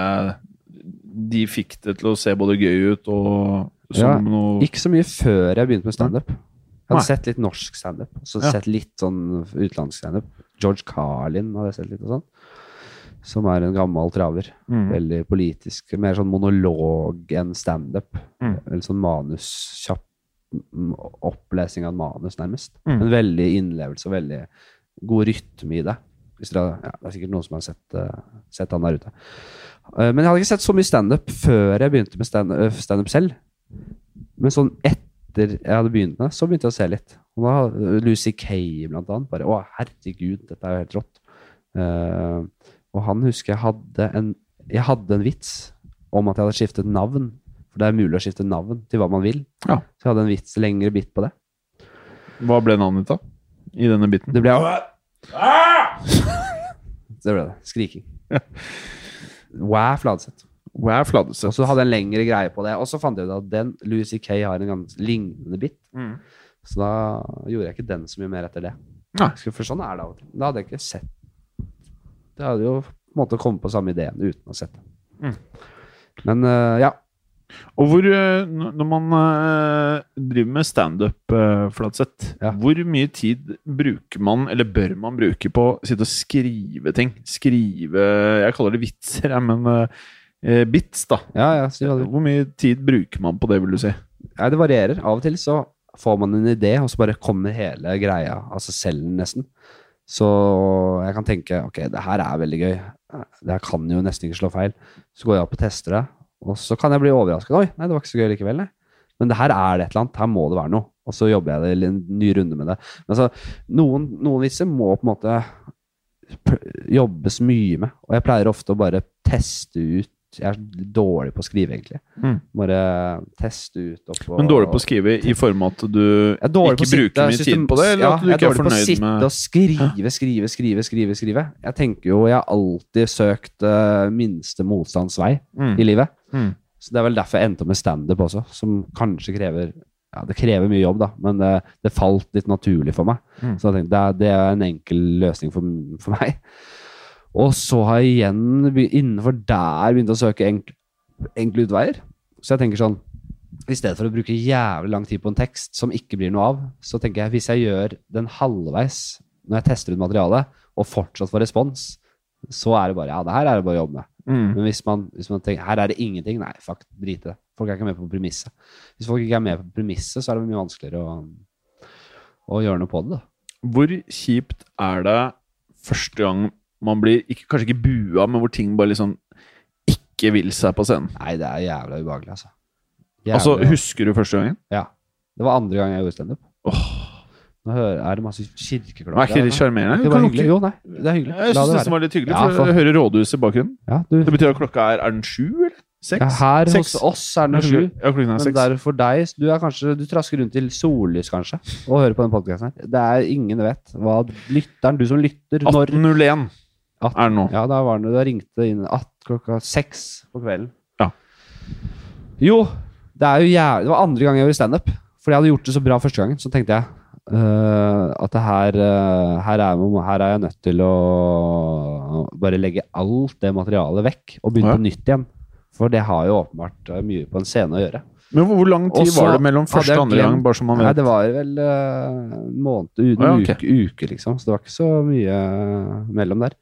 de fikk det til å se både gøy ut og som Ja, noe Ikke så mye før jeg begynte med standup. Jeg hadde Nei. sett litt norsk standup, så Ja. sett litt sånn utenlandsk standup. George Carlin hadde jeg sett litt og sånn. Som er en gammel traver. Mm. Veldig politisk. Mer sånn monolog enn standup. Mm. Eller sånn manus, kjapp opplesing av manus, nærmest. Mm. Men veldig innlevelse og veldig god rytme i det. Hvis dere, ja, det er sikkert noen som har sett, uh, sett han der ute. Uh, men jeg hadde ikke sett så mye standup før jeg begynte med stand- eh, selv. Men sånn etter jeg hadde begynt med det, så begynte jeg å se litt. Og da Lucy Kay, blant annet. Bare å, herregud, dette er jo helt rått. Eh, og han husker jeg hadde en Jeg hadde en vits om at jeg hadde skiftet navn. For det er mulig å skifte navn til hva man vil. Ja. Så jeg hadde en vits, lengre bit på det. Hva ble navnet ditt, da? I denne biten? Det ble Det ble det. Skriking. Wow, Fladseth. Wow, Og så hadde jeg en lengre greie på det. Og så fant jeg ut at den Louis C.K. har en ganske lignende bit. Mm. Så da gjorde jeg ikke den så mye mer etter det. Nei. For sånn er det. Da hadde jeg ikke sett Det hadde jo på en måte kommet på samme ideen uten å sett det. Mm. Men uh, ja. Og hvor, eh, når man eh, driver med standup, Fladseth, Ja. hvor mye tid bruker man, eller bør man bruke på å sitte og skrive ting? Skrive Jeg kaller det vitser, jeg, men uh, bits, da. Ja, ja, Hvor mye tid bruker man på det, vil du si? Nei, det varierer. Av og til så får man en idé, og så bare kommer hele greia av seg selv, nesten. Så jeg kan tenke ok, det her er veldig gøy. Det her kan jo nesten ikke slå feil. Så går jeg opp og tester det, og så kan jeg bli overrasket. Oi, nei, det var ikke så gøy likevel, nei. Men det her er det et eller annet. Her må det være noe. Og så jobber jeg en ny runde med det. Men altså, noen, noen vitser må på en måte jobbes mye med. Og jeg pleier ofte å bare teste ut Jeg er dårlig på å skrive, egentlig. Mm. Bare teste ut opp og Men dårlig på å skrive i form av at du jeg er ikke bruker sitte- mye system- tid på det, eller ja, at du jeg ikke er dårlig på å sitte med og skrive, skrive, skrive, skrive, skrive. Jeg tenker jo Jeg har alltid søkt uh, minste motstands vei mm. i livet. Mm. Så det er vel derfor jeg endte opp med standup også, som kanskje krever ja, Det krever mye jobb, da, men det, det falt litt naturlig for meg. Mm. Så jeg tenkte, det, er, det er en enkel løsning for, for meg. Og så har jeg igjen innenfor der begynt å søke enkle, enkle utveier. Så jeg tenker sånn I stedet for å bruke jævlig lang tid på en tekst som ikke blir noe av, så tenker jeg hvis jeg gjør den halvveis når jeg tester ut materialet, og fortsatt får respons, så er det bare Ja, det her er det bare å jobbe med. Mm. Men hvis man, hvis man tenker her er det ingenting, nei, fuck, drit i det. Folk er ikke med på premisset. Hvis folk ikke er med på premisset, så er det mye vanskeligere å, å gjøre noe på det. da. Hvor kjipt er det første gang man blir ikke, kanskje ikke bua, men hvor ting bare liksom ikke vil seg på scenen? Nei, det er jævla ubehagelig, altså. Altså, Husker du første gangen? Ja. Det var andre gang jeg gjorde standup. Oh. Nå hører, er det masse kirkeklokker. er ikke det da. sjarmerende? Det var hyggelig. Jo, nei, det er hyggelig. Jeg syns det det var litt hyggelig, Ja, for for- jeg hører rådhuset i bakgrunnen. Ja, du, Det betyr at klokka er Er den sju, eller? Seks? ja, her Seks. hos oss er den sju. Ja, Men der for deg Du kanskje Du trasker rundt til sollys, kanskje, og hører på den podkasten her. Det er ingen vet hva lytteren, du som lytter, når 18.01 At- er det nå. Ja, da var det Da ringte inn at klokka seks på kvelden. Ja. Jo, det er jo jævlig Det var andre gang jeg gjorde standup. Fordi jeg hadde gjort det så bra første gangen. Så tenkte jeg uh, at det her, uh, her, er, her er jeg nødt til å bare legge alt det materialet vekk og begynne Ja. på nytt igjen. For det har jo åpenbart øh, mye på en scene å gjøre. Men hvor, hvor lang tid Også, var det mellom første og andre gang? Bare som man vet? Nei, det var vel en måned, en ah, ja, okay. uke, uke, liksom. Så det var ikke så mye øh, mellom der.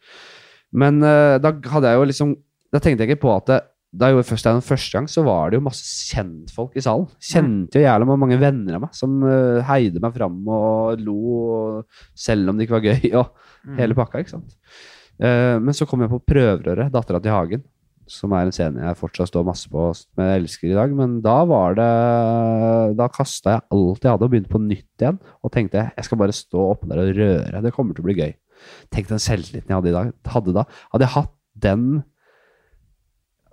Men uh, da hadde jeg jo liksom Da tenkte jeg ikke på at det, da jeg gjorde først den første gang, så var det jo masse kjentfolk i salen. Kjente jo jævla mange venner av meg som uh, heide meg fram og lo, og, selv om det ikke var gøy, og hele pakka, ikke sant. Uh, men så kom jeg på Prøverøret, dattera til Hagen, som er en scene jeg fortsatt står masse på, som jeg elsker i dag. Men da var det Da kasta jeg alt jeg hadde, og begynte på nytt igjen. Og tenkte jeg skal bare stå oppe der og røre. Det kommer til å bli gøy. Tenk den selvtilliten jeg hadde, i dag, hadde da. Hadde jeg hatt den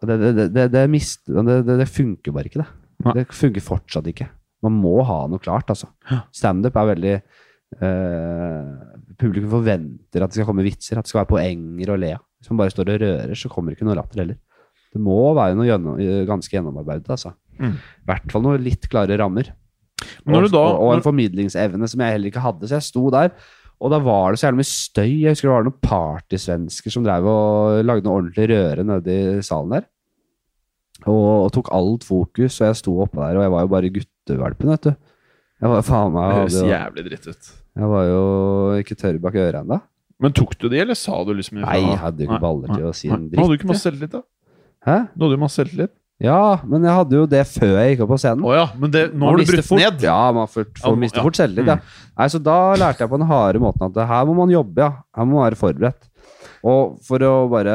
Det, det, det, det, mist, det, det, det funker bare ikke, det. Det funker fortsatt ikke. Man må ha noe klart, altså. Standup er veldig eh, Publikum forventer at det skal komme vitser, at det skal være poenger å le av. Hvis man bare står og rører, så kommer det ikke noe latter heller. Det må være noe gjennom, ganske gjennomarbeidet, altså. Mm. I hvert fall noe litt klare rammer. Når og, du da- og, og en formidlingsevne som jeg heller ikke hadde. Så jeg sto der, og da var det så jævlig mye støy. Jeg husker det var noen partysvensker som drev og lagde noe ordentlig røre nede i salen der. Og, og tok alt fokus, og jeg sto oppe der, og jeg var jo bare guttevalpen, vet du. Jeg var faen meg høres jævlig dritt ut. Jeg var jo ikke tørr bak øret ennå. Men tok du de, eller sa du liksom ifra? Nei, jeg hadde jo ikke baller til å si en dritt. Hadde du ikke masse selvtillit, da? Hæ? Du hadde jo masse selvtillit. Ja, men jeg hadde jo det før jeg gikk opp på scenen. Oh, ja, men det, nå har du brutt fort, ned. Ja, man får, får mister ja. fort selvtillit. Ja. Nei, så da lærte jeg på den harde måten at her må man jobbe, ja. Her må man være forberedt. Og for å bare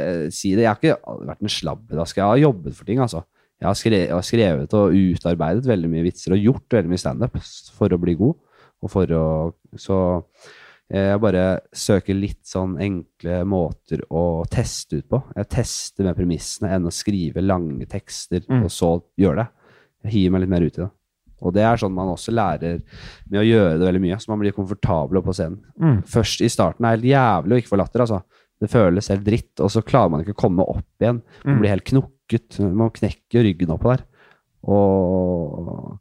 eh, si det, jeg har ikke vært en slabbedask. Jeg har jobbet for ting, altså. Jeg har, skrevet, jeg har skrevet og utarbeidet veldig mye vitser og gjort veldig mye standup for å bli god. Og for å Så jeg bare søker litt sånn enkle måter å teste ut på. Jeg tester med premissene enn å skrive lange tekster Mm. og så gjøre det. Jeg hiver meg litt mer ut i det. Og det er sånn man også lærer med å gjøre det veldig mye, så man blir komfortabel på scenen. Mm. Først i starten er det helt jævlig å ikke få latter, altså. Det føles helt dritt, og så klarer man ikke å komme opp igjen. Man Mm. blir helt knokket. Man knekker ryggen oppå der. Og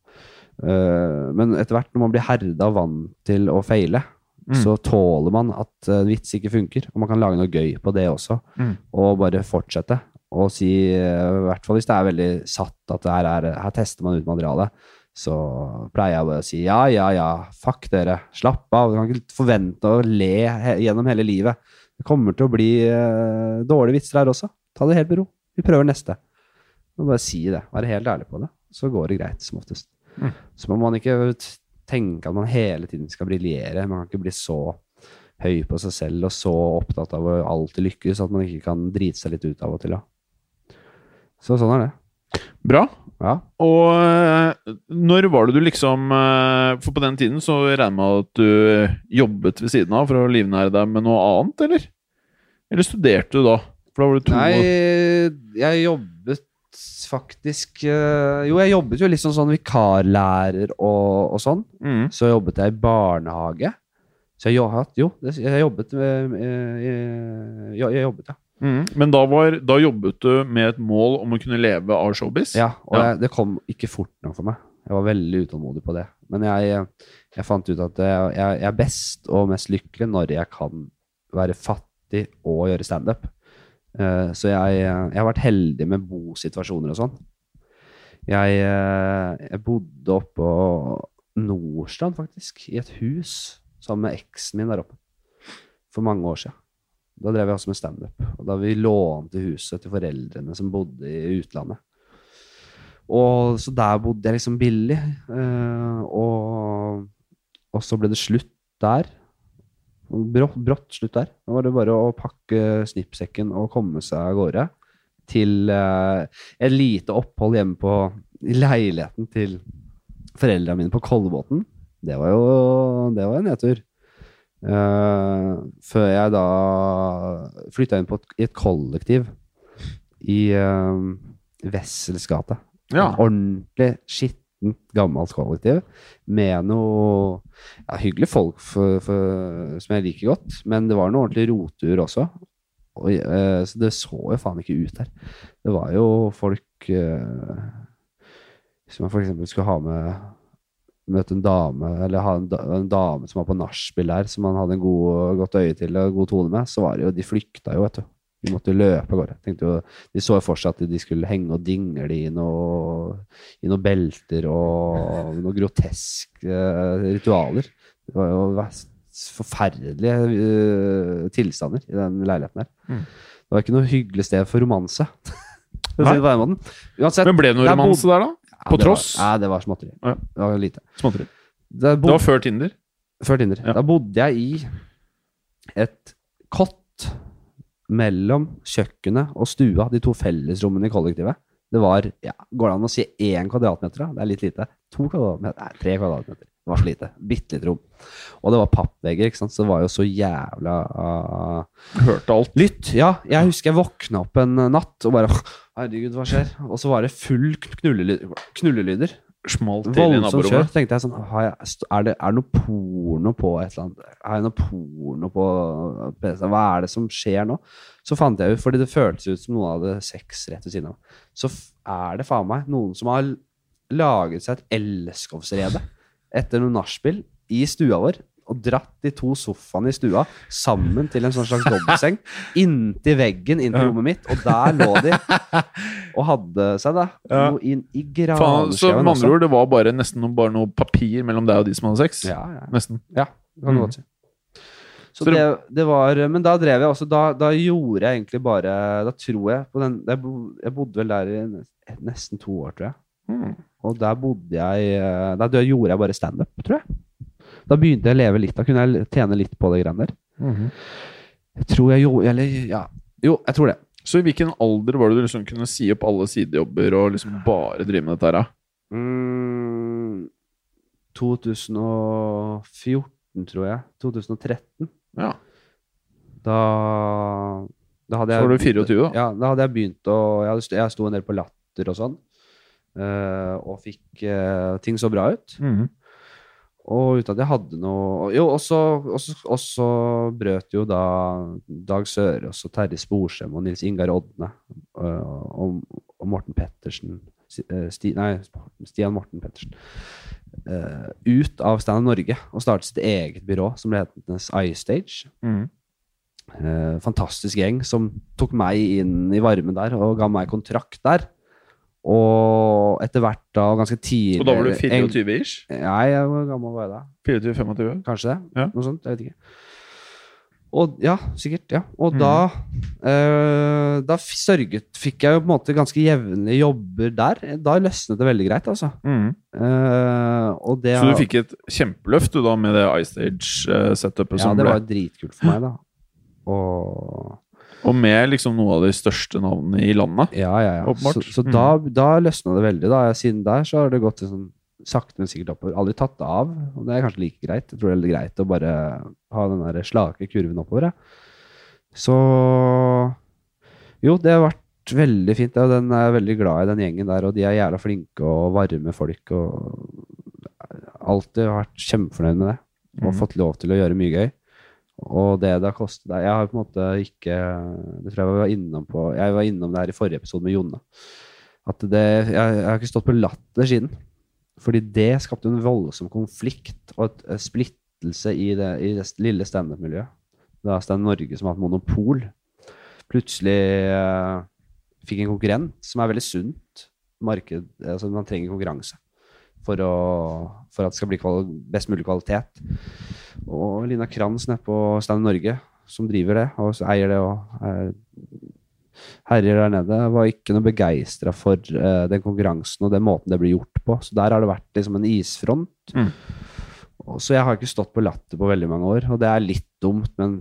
øh, Men etter hvert, når man blir herda og vant til å feile, Mm. så tåler man at en vits ikke funker. Og man kan lage noe gøy på det også. Mm. Og bare fortsette. Og si, øh, i hvert fall hvis det er veldig satt at det her, er, her tester man ut materialet, så pleier jeg bare å si ja, ja, ja, fuck dere, slapp av. Du kan ikke forvente å le he gjennom hele livet. Det kommer til å bli uh, dårlige vitser her også. Ta det helt med ro. Vi prøver neste. Og bare si det. Være helt ærlig på det. Så går det greit, som oftest. Mm. Så må man ikke tenke at man hele tiden skal briljere. Man kan ikke bli så høy på seg selv og så opptatt av å alltid lykkes at man ikke kan drite seg litt ut av og til. Da. Så sånn er det. Bra. Ja. Og eh, når var det du liksom eh, For på den tiden så regner jeg med at du jobbet ved siden av for å livnære deg med noe annet, eller? Eller studerte du da? For da var du to Nei, jeg jobbet faktisk øh, Jo, jeg jobbet jo litt sånn, sånn vikarlærer og, og sånn. mm. Så jobbet jeg i barnehage. Så jeg, hatt- jo, jeg jobbet eh, eh, Jeg jobbet, ja. Mm. Men da, var, da jobbet du med et mål om å kunne leve av showbiz? ja og Ja. Jeg, det kom ikke fort nok for meg. Jeg var veldig utålmodig på det. Men jeg, jeg fant ut at jeg, jeg, jeg er best og mest lykkelig når jeg kan være fattig og gjøre standup. Eh, så jeg, jeg har vært heldig med bosituasjoner og sånn. Jeg, eh, jeg bodde oppå Nordstrand, faktisk, i et hus sammen med eksen min der oppe. For mange år siden. Da drev jeg også med standup. Og da vi lånte huset til foreldrene som bodde i utlandet. Og så der bodde jeg liksom billig. eh, og, og så ble det slutt der. Brått, brått slutt der. Nå var det bare å pakke snippsekken og komme seg av gårde til eh, et lite opphold hjemme på i leiligheten til foreldrene mine på Kollebotn. Det var jo det var en nedtur. Eh, før jeg da flytta inn på et, i et kollektiv i uh, Wessels gate. Ja. Ordentlig Ordentlig skittent, gammelt kollektiv med noe ja, hyggelige folk for, for, som jeg liker godt, men det var noe ordentlig rotur også. Og, eh, så det så jo faen ikke ut der. Det var jo folk eh, som for eksempel skulle ha med Møte en dame, eller ha en, da, en dame som var på nachspiel der, som man hadde en god, godt øye til og god tone med, så var det jo De flykta jo, vet du. De måtte løpe av gårde. De så for seg at de skulle henge og dingle i noe, i noen belter og noen groteske eh, ritualer. Det var jo forferdelige eh, tilstander i den leiligheten der. Mm. Det var ikke noe hyggelig sted for romanse. Uansett, Men ble det noe der romanse der, da? ja, på var- tross? Ja, det var småtteri. Ja. Det var lite. Småtteri. Det Det var før Tinder. før Tinder. Ja. Da bodde jeg i et kott mellom kjøkkenet og stua, de to fellesrommene i kollektivet. Det var ja, Går det an å si én kvadratmeter? da? Det er litt lite. To kvadratmeter? Nei, tre kvadratmeter. Det var så lite. Bitte lite rom. Og det var pappvegger, ikke sant? så det var jo så jævla uh, Hørte alt. Lytt, ja. Jeg husker jeg våkna opp en natt og bare Herregud, hva skjer? Og så var det full knullelyder. knullelyder. Smalt til i naborommet. tenkte jeg sånn har jeg, er, det, er det noe porno på et eller annet? Har jeg noe porno på PC? Hva er det som skjer nå? Så fant jeg ut, fordi det føltes ut som noen hadde sex rett ved siden av. Så er det faen meg noen som har laget seg et elskovsrede etter noe nachspiel i stua vår. Og dratt de to sofaene i stua sammen til en sånn slags dobbeltseng inntil veggen inn til rommet mitt. Og der lå de og hadde seg da Ja. noe inn i Faen, så granskauen med andre ord, det var bare nesten bare noe papir mellom deg og de som hadde sex? Ja, ja. Nesten. Ja, det kan du Mm. godt si. Så, det- det var Men da drev jeg også da, da gjorde jeg egentlig bare Da tror jeg på den Jeg, bodde vel der i nesten to år, tror jeg. Mm. Og der bodde jeg eh, Da gjorde jeg bare standup, tror jeg. Da begynte jeg å leve litt. Da kunne jeg tjene litt på det greiene der. Mhm. Jeg tror jeg jo Eller ja. Jo, jeg tror det. Så i hvilken alder var det du liksom kunne si opp alle sidejobber og liksom bare drive med dette her? da? Mm, 2014, tror jeg. 2013. Ja. Da, da hadde Så jeg var du 24 da? Ja, da hadde jeg begynt å Jeg, hadde, jeg sto en del på Latter og sånn. uh, og fikk uh, ting så bra ut. Mhm. Og uten at jeg hadde noe Jo, og så brøt jo da Dag Sørås og Terje Sporsem og Nils Ingar Odne øh, og, og Morten Pettersen øh, Sti, Nei, Stian Morten Pettersen. øh, ut av Stand Up Norge og startet sitt eget byrå som ble hetende iStage. Mm. Fantastisk gjeng som tok meg inn i varmen der og ga meg kontrakt der. Og etter hvert da, ganske tidlig Og da var du 24 ish? Nei, jeg var gammel var jeg da? 24-25? Kanskje det? Ja. Noe sånt? Jeg vet ikke. Og ja, sikkert. ja. Og mm. da eh, Da sørget Fikk jeg jo på en måte ganske jevnlige jobber der. Da løsnet det veldig greit, altså. Mm. Eh, og det Så du fikk et kjempeløft du da med det iStage-setupet Ja, som det var dritkult for meg, da. Og Og med liksom noe av de største navnene i landet. Ja, ja, ja. Åpenbart. Så, så da, da løsna det veldig. da. Siden der så har det gått sånn sakte, men sikkert oppover. Aldri tatt det av. Og det er kanskje like greit. Jeg tror det er veldig greit å bare ha den der slake kurven oppover. Ja. Så Jo, det har vært veldig fint. Og den er veldig glad i, den gjengen der. Og de er jævla flinke og varme folk. Og alltid vært kjempefornøyd med det. Og mm. fått lov til å gjøre mye gøy. Og det det har kostet deg Jeg har på en måte ikke Det tror jeg var innom på Jeg var innom det her i forrige episode med Jonna. At det Jeg, jeg har ikke stått på latter siden. Fordi det skapte en voldsom konflikt og et, et splittelse i det, i det lille standup-miljøet. Det er Stand Norge som har hatt monopol. Plutselig eh, fikk en konkurrent som er veldig sunt. Marked, altså Man trenger konkurranse for, å, for at det skal bli kval best mulig kvalitet. Og Lina Kranz nede på Stand Norge, som driver det, og eier det og er herjer der nede. Var ikke noe begeistra for uh, den konkurransen og den måten det blir gjort på. Så der har det vært liksom en isfront. Mm. Så jeg har ikke stått på latter på veldig mange år, og det er litt dumt, men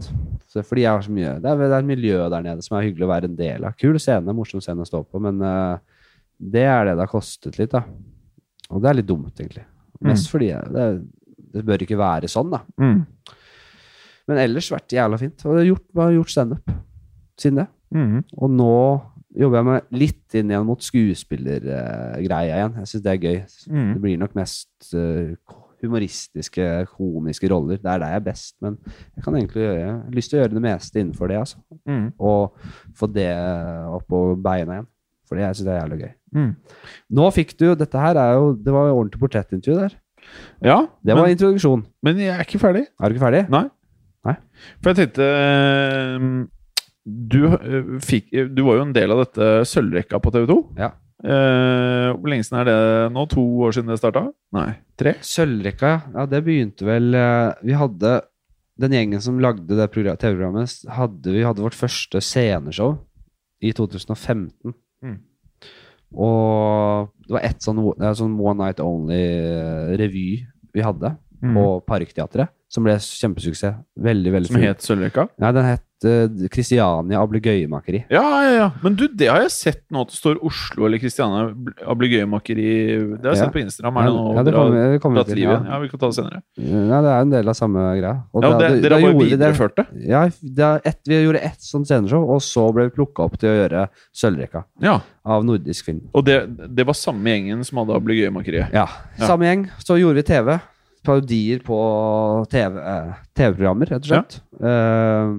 så fordi jeg har så mye Det er, det er et miljø der nede som er hyggelig å være en del av. Kul scene, morsom scene å stå på, men uh, det er det det har kostet litt, da. Og det er litt dumt, egentlig. Mest fordi det, det bør ikke være sånn, da. Mm. Men ellers vært jævla fint. Og jeg har gjort, bare gjort standup siden det. Mm. Og nå jobber jeg meg litt inn igjen mot skuespillergreia igjen. Jeg syns det er gøy. Mm. Det blir nok mest eh, humoristiske, komiske roller. Det er der jeg er best, men jeg kan egentlig gjøre, jeg har lyst til å gjøre det meste innenfor det, altså. Mm. Og få det opp på beina igjen. Fordi jeg syns det er jævlig gøy. Mm. Nå fikk du Dette her er jo Det var jo ordentlig portrettintervju der. Ja, Det var men, introduksjon. men jeg er ikke ferdig. Er du ikke ferdig? Nei. Nei. For jeg tenkte eh, du, eh, fikk, du var jo en del av dette sølvrekka på TV 2. Ja. Uh, hvor lenge siden er det nå? To år siden det starta? Nei, tre? Sølvrekka, ja. ja. Det begynte vel uh, Vi hadde Den gjengen som lagde det TV-programmet, hadde, vi hadde vårt første sceneshow i 2015. Mm. Og det var ett sånn, sånn One Night Only-revy vi hadde Mm. på Parkteatret, som ble kjempesuksess. Veldig, veldig Som het Sølvrekka? Nei, den het uh, Christiania Ablegøyemakeri. Ja, ja, ja. Men du, det har jeg sett nå at det står Oslo eller Kristiania Ablegøyemakeri. Det har jeg Ja. sett på Instagram. Er det noe Ja, det kommer det kommer til, ja. Ja, vi kan ta det senere. Nei, det er en del av samme greia. Og Ja, og det, da- Dere har bare videreført det? Ja, det ett- vi gjorde ett sånt sceneshow, og så ble vi plukka opp til å gjøre Sølvrekka Ja. av nordisk film. Og det, det var samme gjengen som hadde Ablegøyemakeriet? Ja, Ja. Samme gjeng. Så gjorde vi TV. Parodier på TV-programmer, TV-programmer, rett og slett. Eh,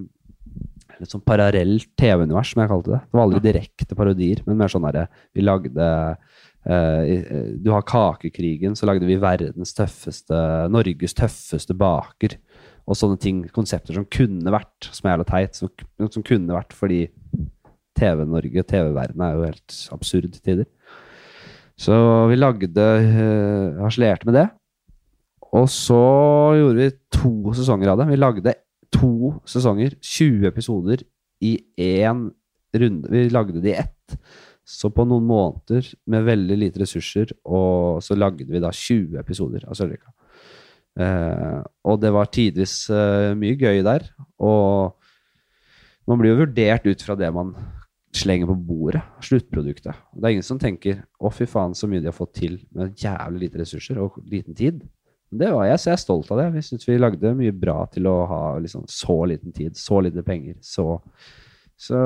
litt sånn parallelt TV-univers, som jeg kalte det. Det var aldri direkte parodier, men mer sånn herre Vi lagde uh, eh, Du har Kakekrigen, så lagde vi verdens tøffeste Norges tøffeste baker. Og sånne ting, konsepter som kunne vært, som er jævla teit, som, som kunne vært fordi TV-Norge, og TV-verdenen er jo helt absurd til tider. Så vi lagde uh, Harselerte med det. Og så gjorde vi to sesonger av det. Vi lagde to sesonger, 20 episoder, i én runde. Vi lagde det i ett. Så på noen måneder med veldig lite ressurser, og så lagde vi da 20 episoder av Sølvrika. Eh, og det var tidvis eh, mye gøy der. Og man blir jo vurdert ut fra det man slenger på bordet. Sluttproduktet. Det er ingen som tenker 'å, fy faen, så mye de har fått til med jævlig lite ressurser og liten tid'. Det var jeg, så jeg er stolt av det. Vi syns vi lagde mye bra til å ha liksom så liten tid, så lite penger, så Så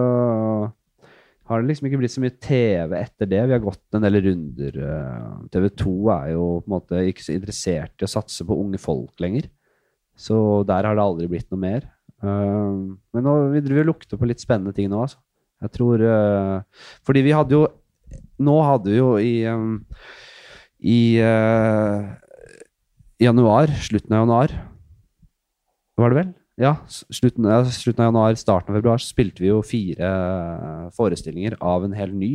har det liksom ikke blitt så mye TV etter det. Vi har gått en del runder. TV 2 er jo på en måte ikke så interessert i å satse på unge folk lenger. Så der har det aldri blitt noe mer. Uh, men nå, vi driver og lukter på litt spennende ting nå, altså. Jeg tror uh, Fordi vi hadde jo Nå hadde vi jo i I januar, slutten av januar Var det vel? Ja, slutten, ja, slutten av januar, starten av februar, så spilte vi jo fire eh, forestillinger av en hel ny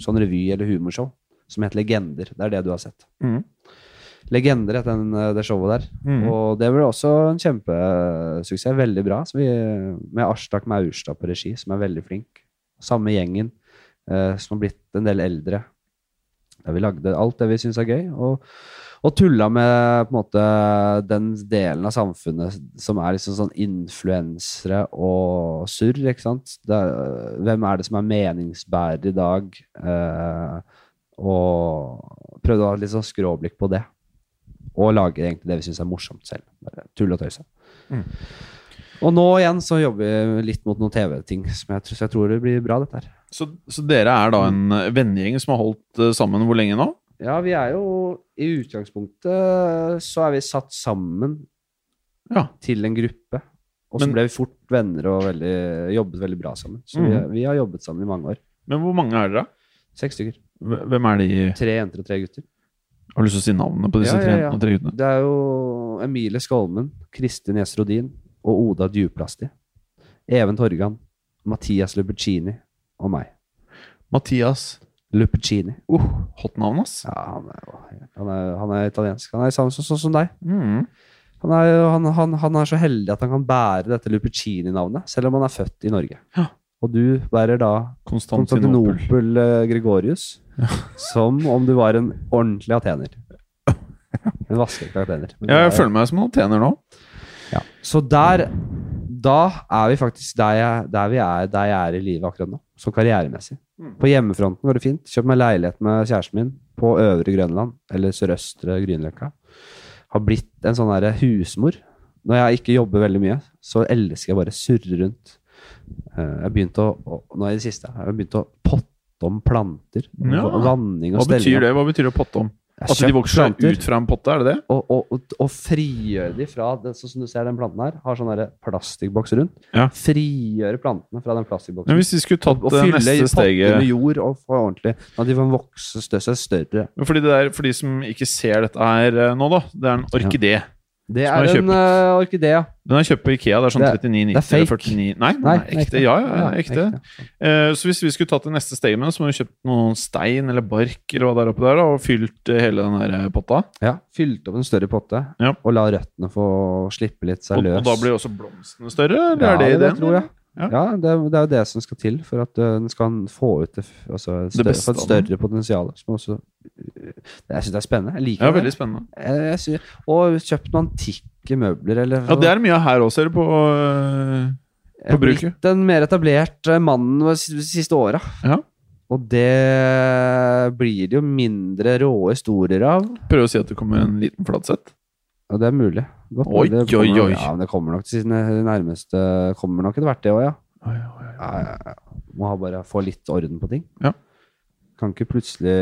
sånn revy- eller humorshow som het Legender. Det er det du har sett. Mm. Legender het den, eh, det showet der. Mm. Og det ble også en kjempesuksess. Veldig bra. Så vi, med Arstak Maurstad på regi, som er veldig flink. Samme gjengen, eh, som har blitt en del eldre. Der vi lagde alt det vi syns er gøy. Og, og tulla med på en måte den delen av samfunnet som er liksom sånn influensere og surr, ikke sant. Det er, hvem er det som er meningsbærer i dag? Eh, og prøvde å ha litt sånn skråblikk på det. Og lage egentlig det vi syns er morsomt selv. Bare tull og tøys. Mm. Og nå igjen så jobber vi litt mot noen TV-ting, som jeg, tror- så jeg tror det blir bra, dette her. Så, så dere er da en vennegjeng som har holdt eh, sammen hvor lenge nå? Ja, vi er jo I utgangspunktet så er vi satt sammen Ja. til en gruppe. Og så ble vi fort venner og veldig, jobbet veldig bra sammen. Så vi, vi har jobbet sammen i mange år. Men hvor mange er dere? Seks stykker. Hvem er de Tre jenter og tre gutter. Har du lyst til å si navnene på disse Ja, tre jentene og tre guttene? Det er jo Emilie Skolmen, Kristin Esrodin og Oda Djuplasti. Even Torgan, Mathias Lubercini og meg. Mathias. Luppuccini. Uh, hot navn, ass. Ja, han er, han er, han er italiensk. Han er samme sånn som, som deg. Mm. Han er, han, han, han er så heldig at han kan bære dette Lupicini-navnet, selv om han er født i Norge. Ja. og du bærer da Konstantinopel. Konstantinopel eh, Gregorius som om du var en ordentlig atener. En vaskeekte atener. Ja, jeg er- føler meg som en atener nå. ja. Så der Da er vi faktisk der, jeg, der vi er der jeg er i livet akkurat nå. Sånn karrieremessig. Mm. På hjemmefronten går det fint. Kjøpt meg leilighet med kjæresten min på Øvre Grønland, eller Sørøstre Grünerløkka. Har blitt en sånn derre husmor. Når jeg ikke jobber veldig mye, så elsker jeg bare å surre rundt. Eh, Jeg har begynt å, Nå i det siste jeg har begynt å potte om planter. Ja. Vanning og Hva betyr det? Hva betyr det å potte om? At de vokser planter ut fra en potte, er det det? og, og, og, og frigjøre de fra det, Sånn som du ser den planten her, har sånn plastikkboks rundt. Ja. Frigjøre plantene fra den plastikkboksen. Men hvis de skulle tatt og og neste steget med jord og få ordentlig At de får vokse større, større. Fordi det der, For de som ikke ser dette her eh, nå, da. Det er en orkidé. Det er en uh, orkidé, ja. Den er kjøpt på Ikea. Det er sånn Det er- 39,90 det er fake. eller 49 Nei, Nei, er ekte. Ja, ja, ja, ekte. ekte. Uh, så hvis vi skulle tatt det neste steget med så må vi kjøpt noen stein eller bark eller hva det er oppi der, da, og fylt eh, hele den der potta. Ja, Fylt opp en større potte Ja. og la røttene få slippe litt seg Og, løs. og da blir også blomstene større? Eller ja, er det det ideen? tror jeg. Ja. Ja, det, er- det er jo det som skal til for at uh, den skal få ut det, altså, større, beste et større potensial. Også, uh, jeg syns det er spennende. Jeg liker Ja, det. veldig spennende. Jeg, jeg synes, og kjøpt noen antikke møbler. Eller, Ja, det er mye her også, eller på Jeg bruket. blitt en mer etablert eh, mann de siste åra. Ja. Og det blir det jo mindre rå historier av. Prøver å si at det kommer en liten flatsett. Ja, det er mulig. Godt Oi. Det kommer- oi. Ja, men det kommer nok til sine nærmeste Kommer nok etter hvert, det òg, ja. Oi, oi, ja. Må ha bare få litt orden på ting. Ja. Kan ikke plutselig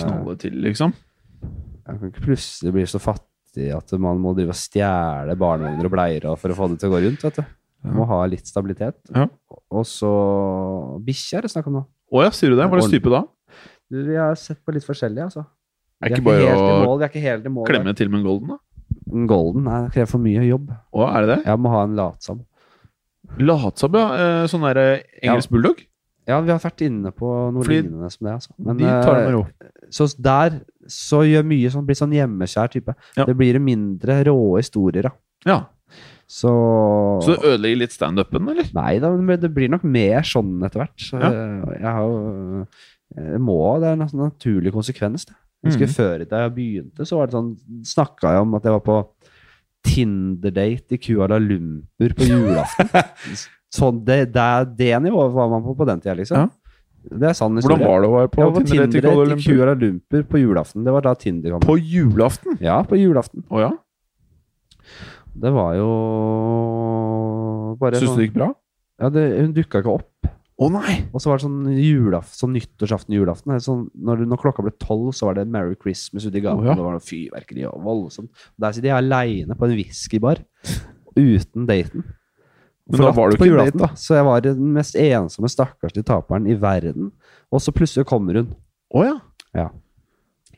Knalle til, liksom. Jeg kan ikke plutselig bli så fattig at man må drive og stjele barnevogner og bleier for å få det til å gå rundt. vet du. Må ha litt stabilitet. Ja. Og så bikkje er det snakk om nå. Å ja, sier du det? Hva slags type da? Du, vi har sett på litt forskjellig, altså. Er Vi ikke bare å mål. Er ikke helt i mål. klemme til med en golden, da? En Golden nei, det krever for mye jobb. Å, er det det? Jeg må ha en latsam. Latsabb, ja. Eh, Sånn der engelsk bulldog? Ja, vi har vært inne på noe Fordi lignende som det. altså. Men, De tar det med eh, ro. så der så gjør mye sånn, blir sånn hjemmekjær type. Ja. Det blir mindre rå historier, da. Ja. Så, Så det ødelegger litt standupen, eller? Nei da, men det blir nok mer sånn etter hvert. Så Ja. jeg, har jo må, Det er en naturlig konsekvens. Det. Jeg husker mm. Før da jeg begynte, så var det sånn snakka jeg om at jeg var på Tinder-date i Kuala Lumpur på julaften. sånn, det, det, det nivået var man på på den tida, liksom. Ja. Det er sann historie. Hvordan var det å være på Tinder-date i Kuala Lumpur? På julaften. Det var da Tinder kom. På julaften? Ja, på julaften. Oh, ja? Det var jo bare Syns du sånn det gikk bra? Ja, det, hun dukka ikke opp. Å nei! Og så var det sånn julaf, sånn nyttårsaften julaften. Sånn, når, når klokka ble tolv, så var det Merry Christmas ute i gaten. Oh, ja. Det var noe fyrverkeri og voldsomt. Der sitter jeg aleine på en whiskybar uten daten. Men da var du ikke en julaften, date, da. Så jeg var den mest ensomme stakkarslige taperen i verden. Og så plutselig kommer hun Å ja.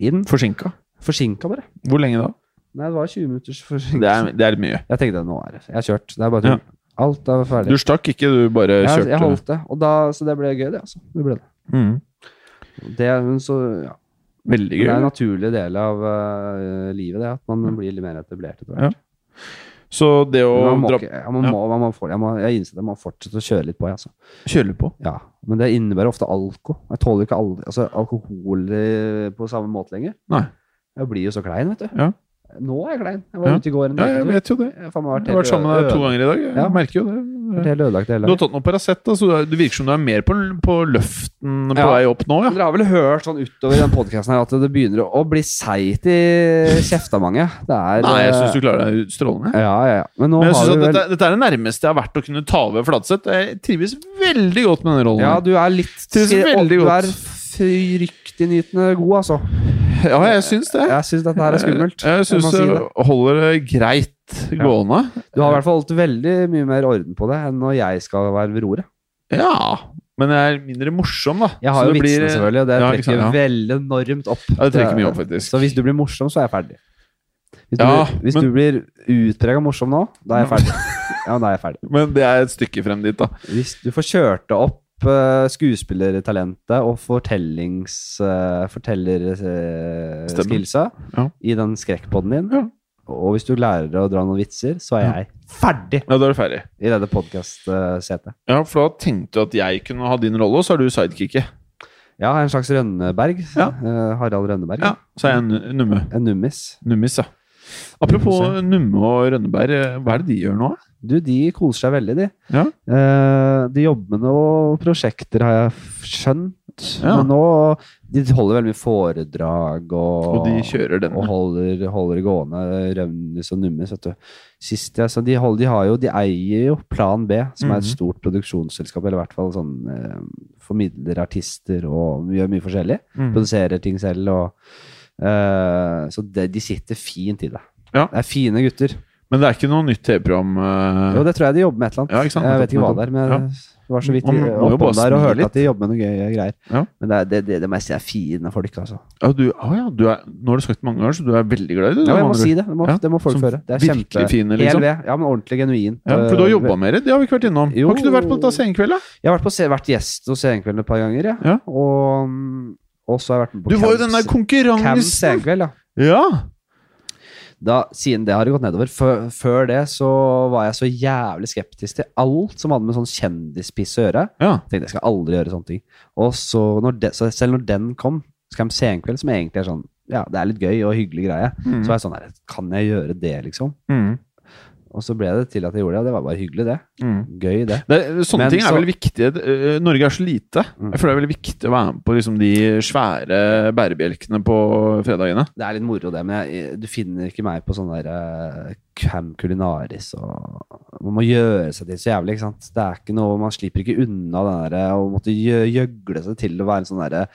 inn. Forsinka. Forsinka, bare. Hvor lenge da? Nei, det var 20 minutters Det forsinkelse. er, det er mye. Jeg tenkte nå er det Jeg har kjørt. Det er bare tull. Alt var ferdig. Du stakk ikke, du bare jeg, kjørte. jeg holdt det. Da, så det ble gøy, det. altså. Det ble det. Mm. det så, ja. Veldig Det er en naturlig del av uh, livet, det. At man blir litt mer etablert etter hvert. Så det å Men Man må dra ikke, ja, man ja. må, man må, jeg, må, jeg innser det, man må fortsette å kjøre litt på. jeg, Altså. Kjøre litt på. Ja, Men det innebærer ofte alko. Jeg tåler ikke al altså, alkohol eh, på samme måte lenger. Nei. Jeg blir jo så klein, vet du. Ja. Nå er jeg klein. Jeg var Ja. ute i går en Ja, jeg vet jo det. Jeg har faen Jeg har vært sammen med deg to ganger i dag. Jeg Ja. merker jo det. ødelagt Du har tatt noe Paracet, da, så det virker som du er mer på, på løften på Ja. vei opp nå, ja. Dere har vel hørt sånn utover den podkasten at det begynner å bli seigt i kjefta mange? Det er Nei, jeg eh, syns du klarer deg strålende. Ja, ja, ja. Men Men jeg har synes at vel dette, dette er det nærmeste jeg har vært å kunne ta over Fladseth. Jeg trives veldig godt med denne rollen. Ja, du er litt Trives veldig Du er fryktinngytende god, altså. Ja, jeg syns det. Jeg syns dette her er skummelt. Jeg syns det holder det greit gående. Du har i hvert fall holdt veldig mye mer orden på det enn når jeg skal være ved roret. Ja, men jeg er mindre morsom, da. Jeg har jo vitsene, blir- selvfølgelig, og det Ja, trekker sant, ja. veldig enormt opp. Ja, det trekker mye opp, faktisk. Så hvis du blir morsom, så er jeg ferdig. Hvis du, Ja, blir, hvis men- du blir utprega morsom nå, da er jeg ferdig. Ja, da er jeg ferdig. Men det er et stykke frem dit, da. Hvis du får kjørt det opp uh, skuespillertalentet og fortellings... Uh, Fortellerskillsa uh, Ja. i den skrekkpodden din, Ja. Og hvis du lærer å dra noen vitser, så er jeg ferdig Ja, da er du ferdig. i dette podkast-setet. Ja, for da tenkte du at jeg kunne ha din rolle, og så er du sidekicket. Ja, en slags Rønneberg. Ja. Eh, Harald Rønneberg. Ja, så er jeg en numme. En nummis. Nummis, ja. Apropos Numme og Rønneberg, eh, hva er det de gjør nå? Du, de koser seg veldig, de. Ja. Eh, de jobber med noen prosjekter, har jeg skjønt. Ja. Men nå De holder veldig mye foredrag og, Og de kjører den. og holder, holder gående. Rømnis og Nummis, vet du. Sist jeg så de, holder, de har jo De eier jo Plan B, som er et Mhm. stort produksjonsselskap, eller i hvert fall sånn eh, formidler artister og gjør mye forskjellig. Mm. Produserer ting selv og eh, Så det, de sitter fint i det. Ja. Det er fine gutter. Men det er ikke noe nytt TV-program? Uh... Jo, det tror jeg de jobber med et eller annet. Ja? Jeg vet ikke hva det er, men Ja. det var så vidt de oppom der og hørte litt. at de jobber med noe gøy greier. Ja. Men det, det, det, det meste er fine folk, altså. Ja, du, ah, ja, du er, nå har du sagt det mange ganger, så du er veldig glad i det? Ja, jeg må si det. Det må, det må folk føre. Det er kjempe... fine, liksom. LV. Ja, men ordentlig genuin. Ja, for du har Øh, jobba med det? Det har vi ikke vært innom. Jo. Har ikke du vært på dette Senkveld, da? Jeg har vært, på, vært gjest hos Senkvelden et par ganger, ja. Ja. Og, mm, og så har jeg vært med på Du var jo den der Camps- Camps konkurransen! Senkveld, ja. Ja! Da, siden det har det gått nedover. Før, før det så var jeg så jævlig skeptisk til alt som hadde med sånn kjendispiss å gjøre. ja. Tenkte jeg skal aldri gjøre sånne ting. Og så, når de, så selv når den kom, Skam Senkveld, som egentlig er sånn Ja, det er litt gøy og hyggelig greie, Mm. så var jeg sånn her Kan jeg gjøre det, liksom? Mm. Og så ble det til at jeg gjorde det, og det var bare hyggelig, det. Mm. Gøy, det. Det, sånne Men ting er så- veldig viktige. Eh, Norge er så lite. Mm. Jeg føler det er veldig viktig å være med på liksom, de svære bærebjelkene på fredagene. Det er litt moro, det, men jeg, du finner ikke meg på sånn der uh, Cam Culinaris og Man må gjøre seg til så jævlig, ikke sant. Det er ikke noe Man slipper ikke unna den der å måtte gjøgle seg til å være en sånn der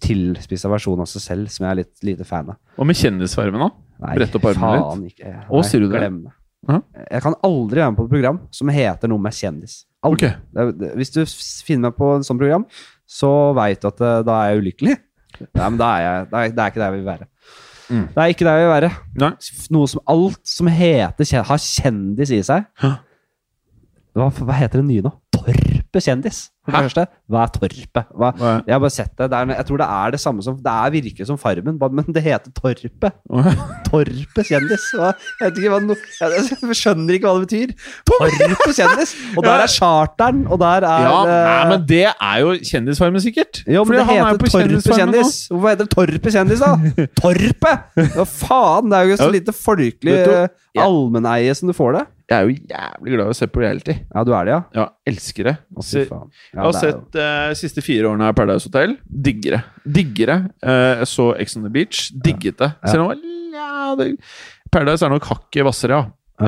tilspissa versjon av seg selv, som jeg er litt lite fan av. Og med Kjendisfarmen, da? Brett opp armene litt. ikke. Å, Nei, sier du det? Glem Ja. Jeg kan aldri være med på et program som heter noe med kjendis. Aldri. Ok. Det, det, hvis du finner meg på et sånt program, så veit du at eh, da er jeg ulykkelig. Nei, men da er jeg, det, er, det er ikke der jeg vil være. Mm. Det er ikke der jeg vil være. Nei. Noe som alt som heter har kjendis i seg. Hva, hva heter det nye nå? Torpe kjendis. For det Hæ? første. Hva er Torpe? Hva, Hva er- jeg har bare sett det. det er, jeg tror det er det samme som Det er virkelig som Farmen, men det heter Torpe. Torpe kjendis. Hva? Jeg, no, jeg, skjønner ikke hva det betyr. Torpe kjendis! Og der er charteren, og der er Ja, eh, nei, men det er jo Kjendisfarmen, sikkert. jo, men det er heter Torpet kjendis. Hvorfor heter det Torpe kjendis, da? Torpe! Hva faen? Det er jo så lite folkelig eh, allmenneie som du får det. Jeg er jo jævlig glad i å se på reality. Ja, du er det, ja? Ja, elsker det. Å, fy faen. jeg har det er jo- sett de siste fire årene av Paradise Hotel. Digger det. Digger det. Eh, jeg så Ex on the Beach. Digget det. Ja. Selv om det var- ja, det, Paradise er nok hakket hvassere, ja. Ja.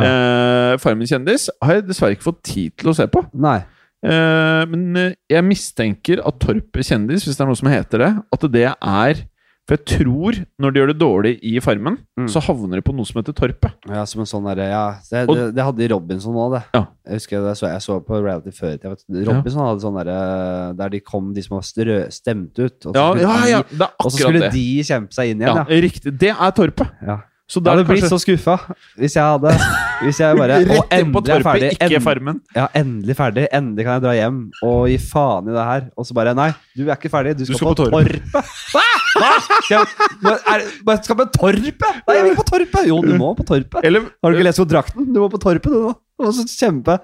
Eh, Farmen kjendis har jeg dessverre ikke fått tid til å se på. Nei. Eh, men eh, jeg mistenker at Torpet kjendis, hvis det er noe som heter det, at det er For jeg tror, når de gjør det dårlig i Farmen, Mm. så havner de på noe som heter Torpet. Ja, som en sånn der, Ja, det, Og- det, det hadde Robinson òg, det. Ja. Jeg husker det, så, jeg så på reality før. Jeg vet, Robinson hadde sånn derre Der de kom, de som var strø, stemt ut. Og så Ja, skulle, ja, ja, det er og så skulle de kjempe seg inn igjen, ja. Riktig. Det er Torpet. ja. Så Jeg da er hadde det blitt så skuffa hvis jeg hadde Hvis jeg bare på endelig er ferdig. End, Farmen. ja, endelig ferdig. Endelig kan jeg dra hjem og gi faen i det her. Og så bare Nei, du er ikke ferdig. Du skal, skal på, på Torpet. Hva?! Hva? Skal jeg, er, skal på Torpet? Nei, jeg vil ikke på Torpet! Jo, du må på Torpet. Eller Har du ikke lest kontrakten? Du må på Torpet, du nå. Og så kjempe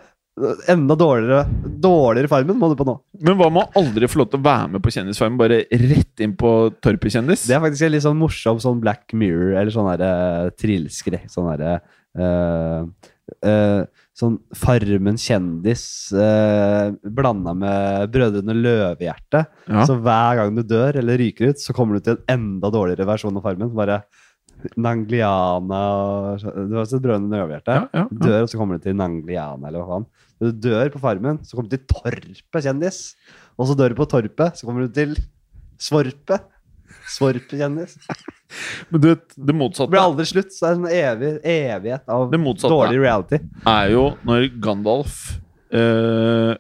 enda dårligere Dårligere Farmen må du på nå. Men hva med å aldri få lov til å være med på Kjendisfarmen? Bare rett inn på Torpet kjendis? Det er faktisk en litt sånn morsom sånn Black Mirror, eller sånn uh, trillskrekk. Sånn derre eh, eh, Sånn Farmen kjendis uh, blanda med Brødrene Løvehjerte. Ja. Så hver gang du dør eller ryker ut, så kommer du til en enda dårligere versjon av Farmen. Bare Nangliana og Du har sett Brødrene Løvehjerte? Ja, ja, ja. dør, og så kommer du til Nangliana, eller hva faen. Du dør på Farmen, så kommer du til Torpet kjendis. Og så dør du på Torpet, så kommer du til Svorpet. Svorpet kjendis. Men du vet, det motsatte Det blir aldri slutt. Så det er en evig, evighet av Det dårlig reality. er jo når Gandalf eh,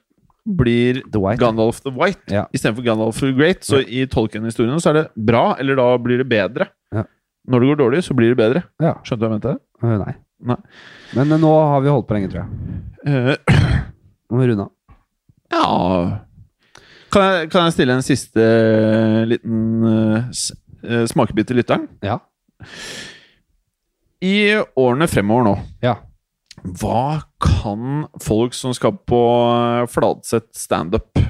blir The White. Gandalf the White Ja. istedenfor Gandalf the Great. Så i Tolkien-historiene så er det bra, eller da blir det bedre. Ja. Når det går dårlig, så blir det bedre. Ja. Skjønte du hva jeg mente? Øh, nei. Nei. Men eh, nå har vi holdt på lenge, tror jeg. Eh, Nå må vi runde av. ja kan jeg, kan jeg stille en siste eh, liten uh, smakebit til lytteren? Ja. I årene fremover nå, Ja. hva kan folk som skal på Fladseth standup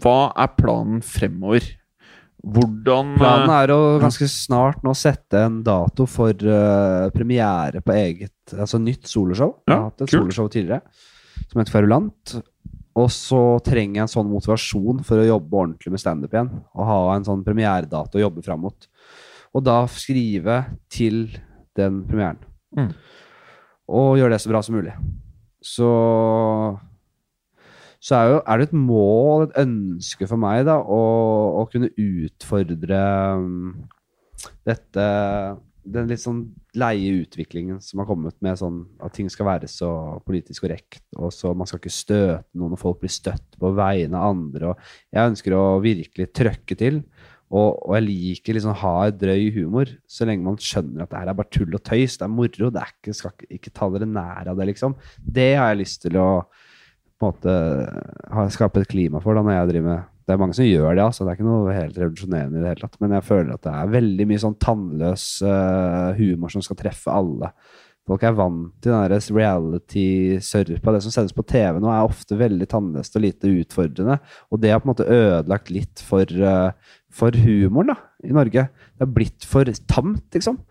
Hva er planen fremover? Hvordan Planen er å ganske snart nå sette en dato for uh, premiere på eget altså nytt soloshow. Jeg har hatt et kult. soloshow tidligere som heter Kverulant. Og så trenger jeg en sånn motivasjon for å jobbe ordentlig med standup igjen. Og ha en sånn premieredato å jobbe fram mot. Og da skrive til den premieren. Mm. Og gjøre det så bra som mulig. Så så er, jo, er det et mål, et ønske for meg, da, å, å kunne utfordre um, dette Den litt sånn leie utviklingen som har kommet med sånn at ting skal være så politisk korrekt, og så man skal ikke støte noen, og folk blir støtt på vegne av andre. og Jeg ønsker å virkelig trøkke til. Og, og jeg liker liksom hard, drøy humor, så lenge man skjønner at det her er bare tull og tøys. Det er moro. det er ikke, Skal ikke, ikke ta dere nær av det, liksom. Det har jeg lyst til å på en måte skape et klima for da når jeg driver med Det er mange som gjør det, altså. Det er ikke noe helt revolusjonerende i det hele tatt. Men jeg føler at det er veldig mye sånn tannløs uh, humor som skal treffe alle. Folk er vant til den reality-sørpa. Det som sendes på TV nå, er ofte veldig tannløst og lite utfordrende. Og det har på en måte ødelagt litt for, uh, for humoren da, i Norge. Det har blitt for tamt, liksom.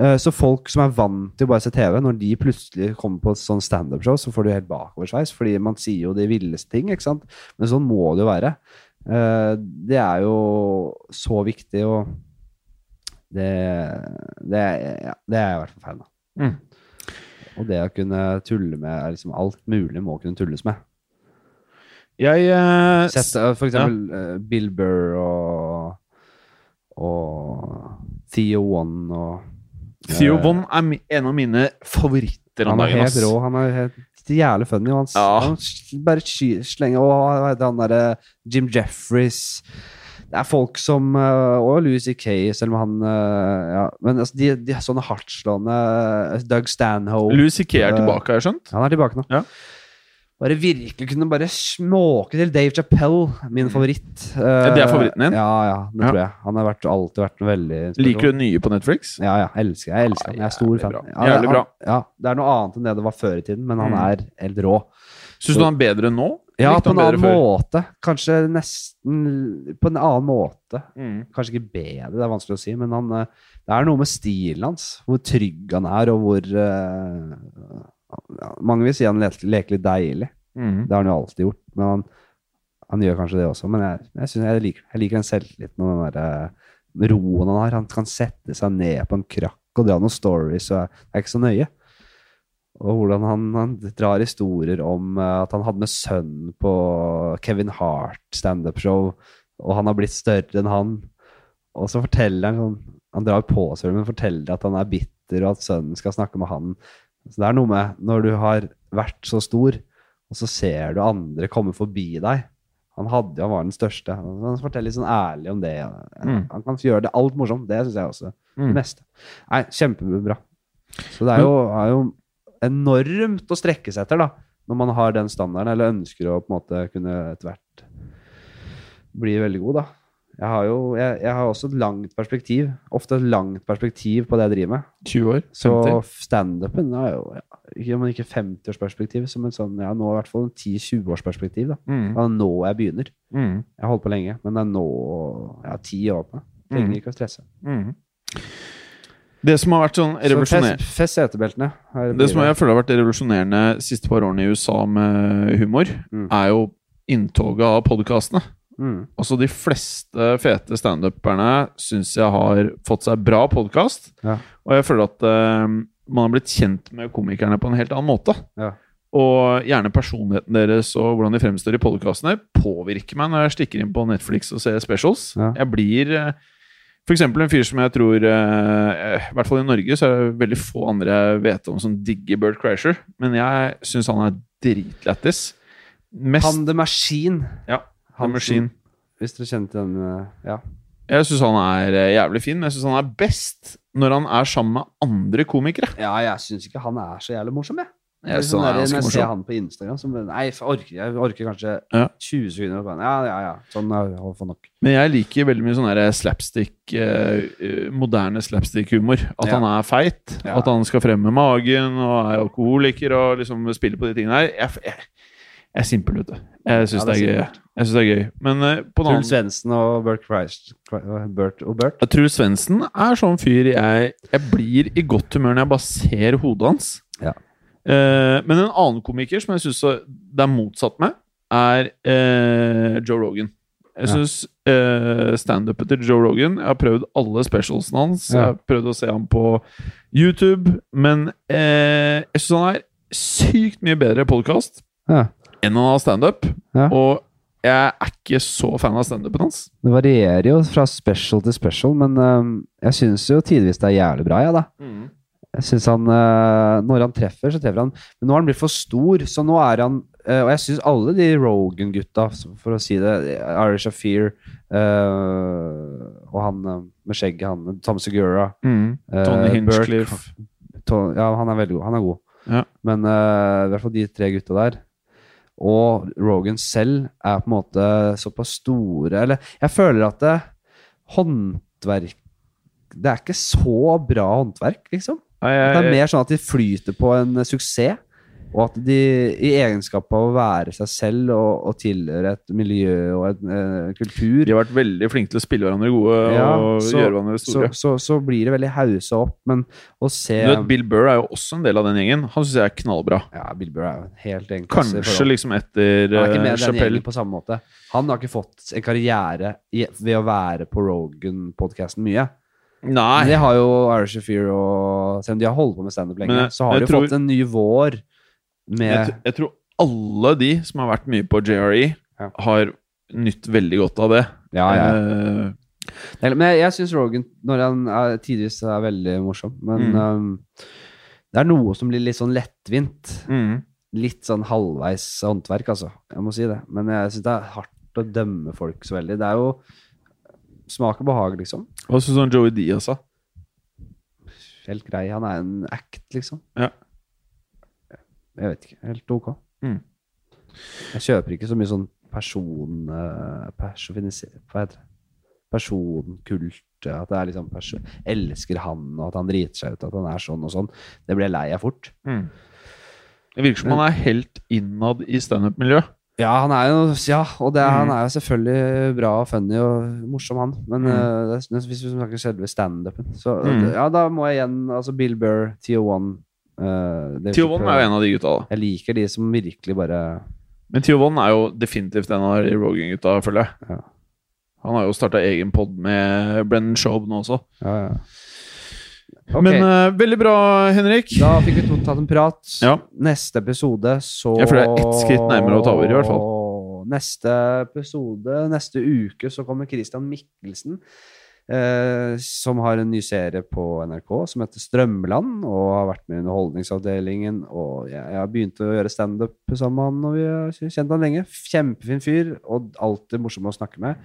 Eh, Så folk som er vant til å bare se TV, når de plutselig kommer på et sånn standup-show, så får du helt bakoversveis, fordi man sier jo de villeste ting, ikke sant? Men sånn må det jo være. Eh, Det er jo så viktig, og det, det, ja, det er jeg i hvert fall fan av. Mm. Og det å kunne tulle med liksom Alt mulig må kunne tulles med. Jeg uh, Sett, eh, for eksempel eh, Bill Burr og, og Theo One og Theo One Von er en av mine favoritter Han er helt rå. Han er helt jævlig funny. Han, Ja. han bare slenger Og han derre Jim Jeffries Det er folk som eh, Og Louis C.K., selv om han eh, ja, Men altså, de, de er sånne hardtslående eh, Doug Stanhope Louis C.K. er tilbake, har jeg skjønt? Han er tilbake nå. Ja. Bare virkelig kunne bare småke til Dave Chappelle, min favoritt. Eh, det er favoritten din? Ja, ja, det tror jeg. Han har vært, alltid vært en veldig Liker du den nye på Netflix? Ja, ja. Elsker jeg. elsker han. Jeg er stor fan. Ja, Jævlig bra. Ja, det er noe annet enn det det var før i tiden, men han Mm. er helt rå. Syns du han er bedre nå? Ja, på en annen måte. Kanskje nesten På en annen måte. Mm. Kanskje ikke bedre, det er vanskelig å si, men han, eh, det er noe med stilen hans. Hvor trygg han er, og hvor eh, Mange vil si han leker, litt deilig. Mm. Det har han jo alltid gjort, men han, han gjør kanskje det også. Men jeg, jeg, synes jeg, liker, jeg liker den selvtilliten og den der, eh, roen han har. Han kan sette seg ned på en krakk og dra noen stories, og det er ikke så nøye. Og hvordan han, han drar historier om eh, at han hadde med sønnen på Kevin Hart standup-show, og han har blitt større enn han. Og så forteller han sånn Han drar på seg, men forteller at han er bitter, og at sønnen skal snakke med han. Så det er noe med når du har vært så stor, og så ser du andre komme forbi deg. Han hadde jo, han var den største. Han forteller litt sånn ærlig om det. Mm. Han kan gjøre det alt morsomt. Det syns jeg også. Det Mm. meste. Nei, kjempebra. Så det er jo, er jo enormt å strekke seg etter, da. Når man har den standarden, eller ønsker å på en måte kunne etter hvert bli veldig god, da. Jeg har jo jeg, jeg har også et langt perspektiv. Ofte et langt perspektiv på det jeg driver med. 20 år? 50. Så 50? standupen er jo ja, ikke, Om ikke 50-årsperspektiv, som en sånn, ja, nå i hvert fall en 10-20-årsperspektiv. da. Mm. Det er nå jeg begynner. Mm. Jeg har holdt på lenge, men det er nå jeg har ti år på meg. Trenger Mm. ikke å stresse. Mm. Det som har vært sånn Så revolusjonerende Så fest setebeltene. Det som jeg føler har vært revolusjonerende siste par årene i USA med humor, Mm. er jo inntoget av podkastene. Mm. Altså De fleste fete standuperne syns jeg har fått seg bra podkast. Ja. Og jeg føler at uh, man har blitt kjent med komikerne på en helt annen måte. Ja. Og gjerne personligheten deres og hvordan de fremstår i podkastene påvirker meg når jeg stikker inn på Netflix og ser specials. Ja. Jeg blir uh, for eksempel en fyr som jeg tror uh, I hvert fall i Norge så er det veldig få andre jeg vet om som digger Bert Crasher, Men jeg syns han er dritlættis. Mest Han the Machine. Ja, The Machine. Hvis dere kjente den Ja. Jeg syns han er eh, jævlig fin, men jeg syns han er best når han er sammen med andre komikere. ja, jeg syns ikke han er så jævlig morsom, jeg. Jeg sånn er der, når jeg ser han på Instagram, så Nei, jeg orker, jeg orker kanskje Ja. 20 sekunder. Ja, ja, ja. Sånn er det nok. Men jeg liker veldig mye sånn slapstick eh, eh, Moderne slapstick-humor. At Ja. han er feit. At han skal fremme magen og er alkoholiker og liksom spiller på de tingene her. Jeg, jeg, jeg er simpel, vet du. Jeg syns Ja, det, det det er gøy. Men uh, på Truls Svendsen og Bert Christ, Bert og Bert. Truls Svendsen er sånn fyr jeg, jeg blir i godt humør når jeg bare ser hodet hans. Ja. Uh, men en annen komiker som jeg syns det er motsatt med, er uh, Joe Rogan. Jeg Ja. syns uh, standupet til Joe Rogan Jeg har prøvd alle specialsene hans. Jeg har prøvd å se ham på YouTube. Men jeg syns han er sykt mye bedre podkast Ja. Enn han har standup. Ja. Og jeg er ikke så fan av standupen hans. Det varierer jo fra special til special, men øhm, jeg syns jo tidvis det er jævlig bra, jeg, da. Jeg synes han uh, Når han treffer, så treffer han. Men nå har han blitt for stor, så nå er han uh, Og jeg syns alle de Rogan-gutta, for å si det, Irish of Fear uh, og han øh, med skjegget, han Tom Segura Mm. Tony Burke, Hinchcliffe. To- ja, han er veldig god. Han er god. Ja. Men i hvert fall de tre gutta der. Og Rogan selv er på en måte såpass store Eller jeg føler at det, håndverk Det er ikke så bra håndverk, liksom. Nei, Det jeg, er mer sånn at de flyter på en suksess. Og at de i egenskap av å være seg selv og, og tilhøre et miljø og en eh, kultur de har vært veldig flinke til å spille hverandre gode Ja, og så- gjøre hverandre så, store. så, så blir det veldig haussa opp. Men å se vet, Bill Burr er jo også en del av den gjengen. Han syns jeg er knallbra. Ja, Bill Burr er jo en helt Kanskje liksom etter Han er ikke med i den gjengen på samme måte. Han har ikke fått en karriere ved å være på Rogan-podkasten mye. Men Nei. det har jo Irish Fear og Selv om de har holdt på med standup lenge, Men så har de jo tror- fått en ny vår Jeg, tr- jeg tror alle de som har vært mye på JRE, Ja. har nytt veldig godt av det. Ja, ja. Uh, Men jeg, jeg syns Rogan når han er, tidvis er veldig morsom, men Mm. um, det er noe som blir litt sånn lettvint. mm. Litt sånn halvveis håndverk, altså. Jeg må si det. Men jeg syns det er hardt å dømme folk så veldig. Det er jo smak og behag, liksom. Hva syns du om Joey Diaz, da? Helt grei. Han er en act, liksom. Ja. Jeg vet ikke. Helt ok. Mm. Jeg kjøper ikke så mye sånn person... Personifiser- Hva heter det? Personkult. At det er liksom person, Elsker han, og at han driter seg ut, at han er sånn og sånn. Det blir jeg lei av fort. Mm. Det virker som han er helt innad i standup-miljøet. Ja, han er jo Ja, og det, mm. han er jo selvfølgelig bra og funny og morsom, han. Men Mm. uh, det hvis vi snakker selve standupen, så Mm. Ja, da må jeg igjen Altså Bill Burr, TO1 uh, Tio Von er jo en av de gutta, da. Jeg liker de som virkelig bare Men Tio Von er jo definitivt en av de Rogan-gutta, føler jeg. Ja. Han har jo starta egen pod med Brennan Schaub nå også. Ja, ja. Okay. Men uh, veldig bra, Henrik. da fikk vi to tatt en prat. Ja. Neste episode, så Jeg føler det er ett skritt nærmere å ta over, i hvert fall. Neste episode, neste uke, så kommer Christian Mikkelsen. Eh, som har en ny serie på NRK som heter Strømland, og har vært med i Underholdningsavdelingen. Og jeg, jeg har begynt å gjøre standup sammen med han, og vi har kjent han lenge. Kjempefin fyr, og alltid morsom å snakke med.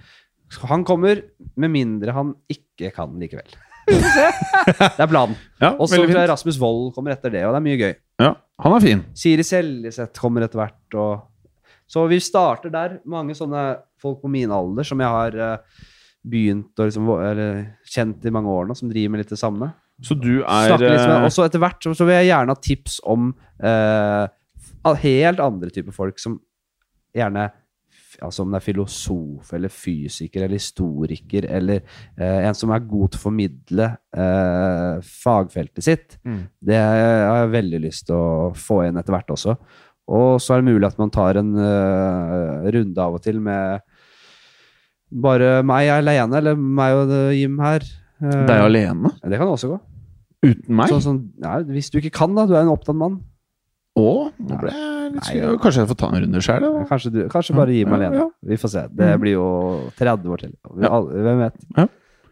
Han kommer, med mindre han ikke kan likevel. Det er planen. Ja, Og så. Rasmus Wold kommer etter det, og det er mye gøy. Ja, han er fin. Siri Seljeseth kommer etter hvert. Og... Så vi starter der. Mange sånne folk på min alder som jeg har eh, begynt å liksom, eller kjent i mange år nå, som driver med litt det samme. Så du er eh, og så etter hvert så, så vil jeg gjerne ha tips om eh, helt andre typer folk som gjerne Altså om det er filosof eller fysiker eller historiker eller eh, en som er god til å formidle eh, fagfeltet sitt. Mm. Det har jeg veldig lyst til å få inn etter hvert også. Og så er det mulig at man tar en uh, runde av og til med bare meg alene, eller meg og eh, Jim her. Eh, deg alene? Det kan også gå. Uten meg? Sånn, sånn, ja, hvis du ikke kan, da. Du er en opptatt mann. Å, nå ble jeg litt Nei, ja. Kanskje jeg får ta en runde sjøl? Kanskje, du, kanskje bare Jim Ja, alene. ja. Vi får se. Det Mhm. blir jo 30 år til. Vi, Ja. alle- Hvem vet? Ja.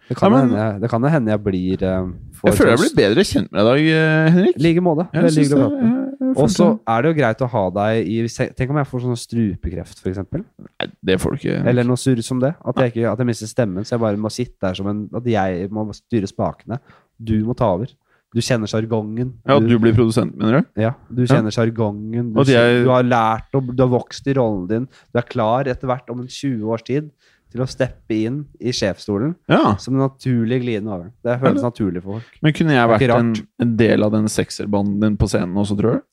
Det kan Ja, men- hende jeg- det kan jo hende jeg blir eh, Jeg føler jeg blir bedre kjent med deg i dag, eh, Henrik. I like måte. Veldig hyggelig å prate Og så er det jo greit å ha deg i Tenk om jeg får sånn strupekreft, f.eks. Nei, det får du ikke. Eller noe surr som det. At jeg, ikke, at jeg mister stemmen, så jeg bare må sitte der som en At jeg må styre spakene. Du må ta over. Du kjenner sjargongen. Ja, du blir produsent, mener du? Ja, du kjenner sjargongen. Du, jeg... du har lært og du har vokst i rollen din. Du er klar etter hvert om en 20 års tid til å steppe inn i sjefsstolen Ja. som en naturlig glidende over. Det føles naturlig for folk. Men kunne jeg vært en, en del av den sekserbanden din på scenen også, tror du?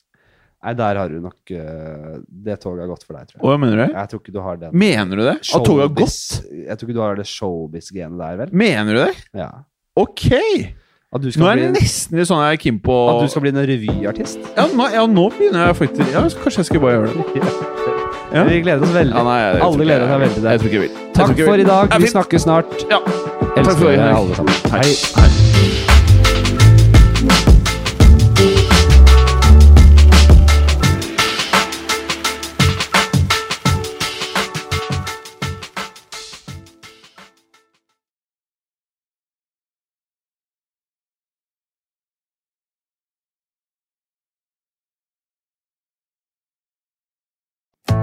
Nei, der har du nok uh, Det toget har gått for deg, tror jeg. Hva mener du? Jeg tror ikke du har den Mener du det? At toget har gått? Jeg tror ikke du har det showbiz-genet der, vel? Mener du det? Ja. Ok! Nå er det bli, nesten litt sånn jeg er keen på at du skal bli en revyartist. ja, ja, nå begynner jeg faktisk Ja, kanskje jeg skal bare gjøre det. Ja. Vi gleder oss veldig. Ja, nei, jeg, jeg Alle gleder seg veldig til det. Takk for i dag. Vi snakkes snart. Ja. Elsker dere alle sammen. Hei. Hei.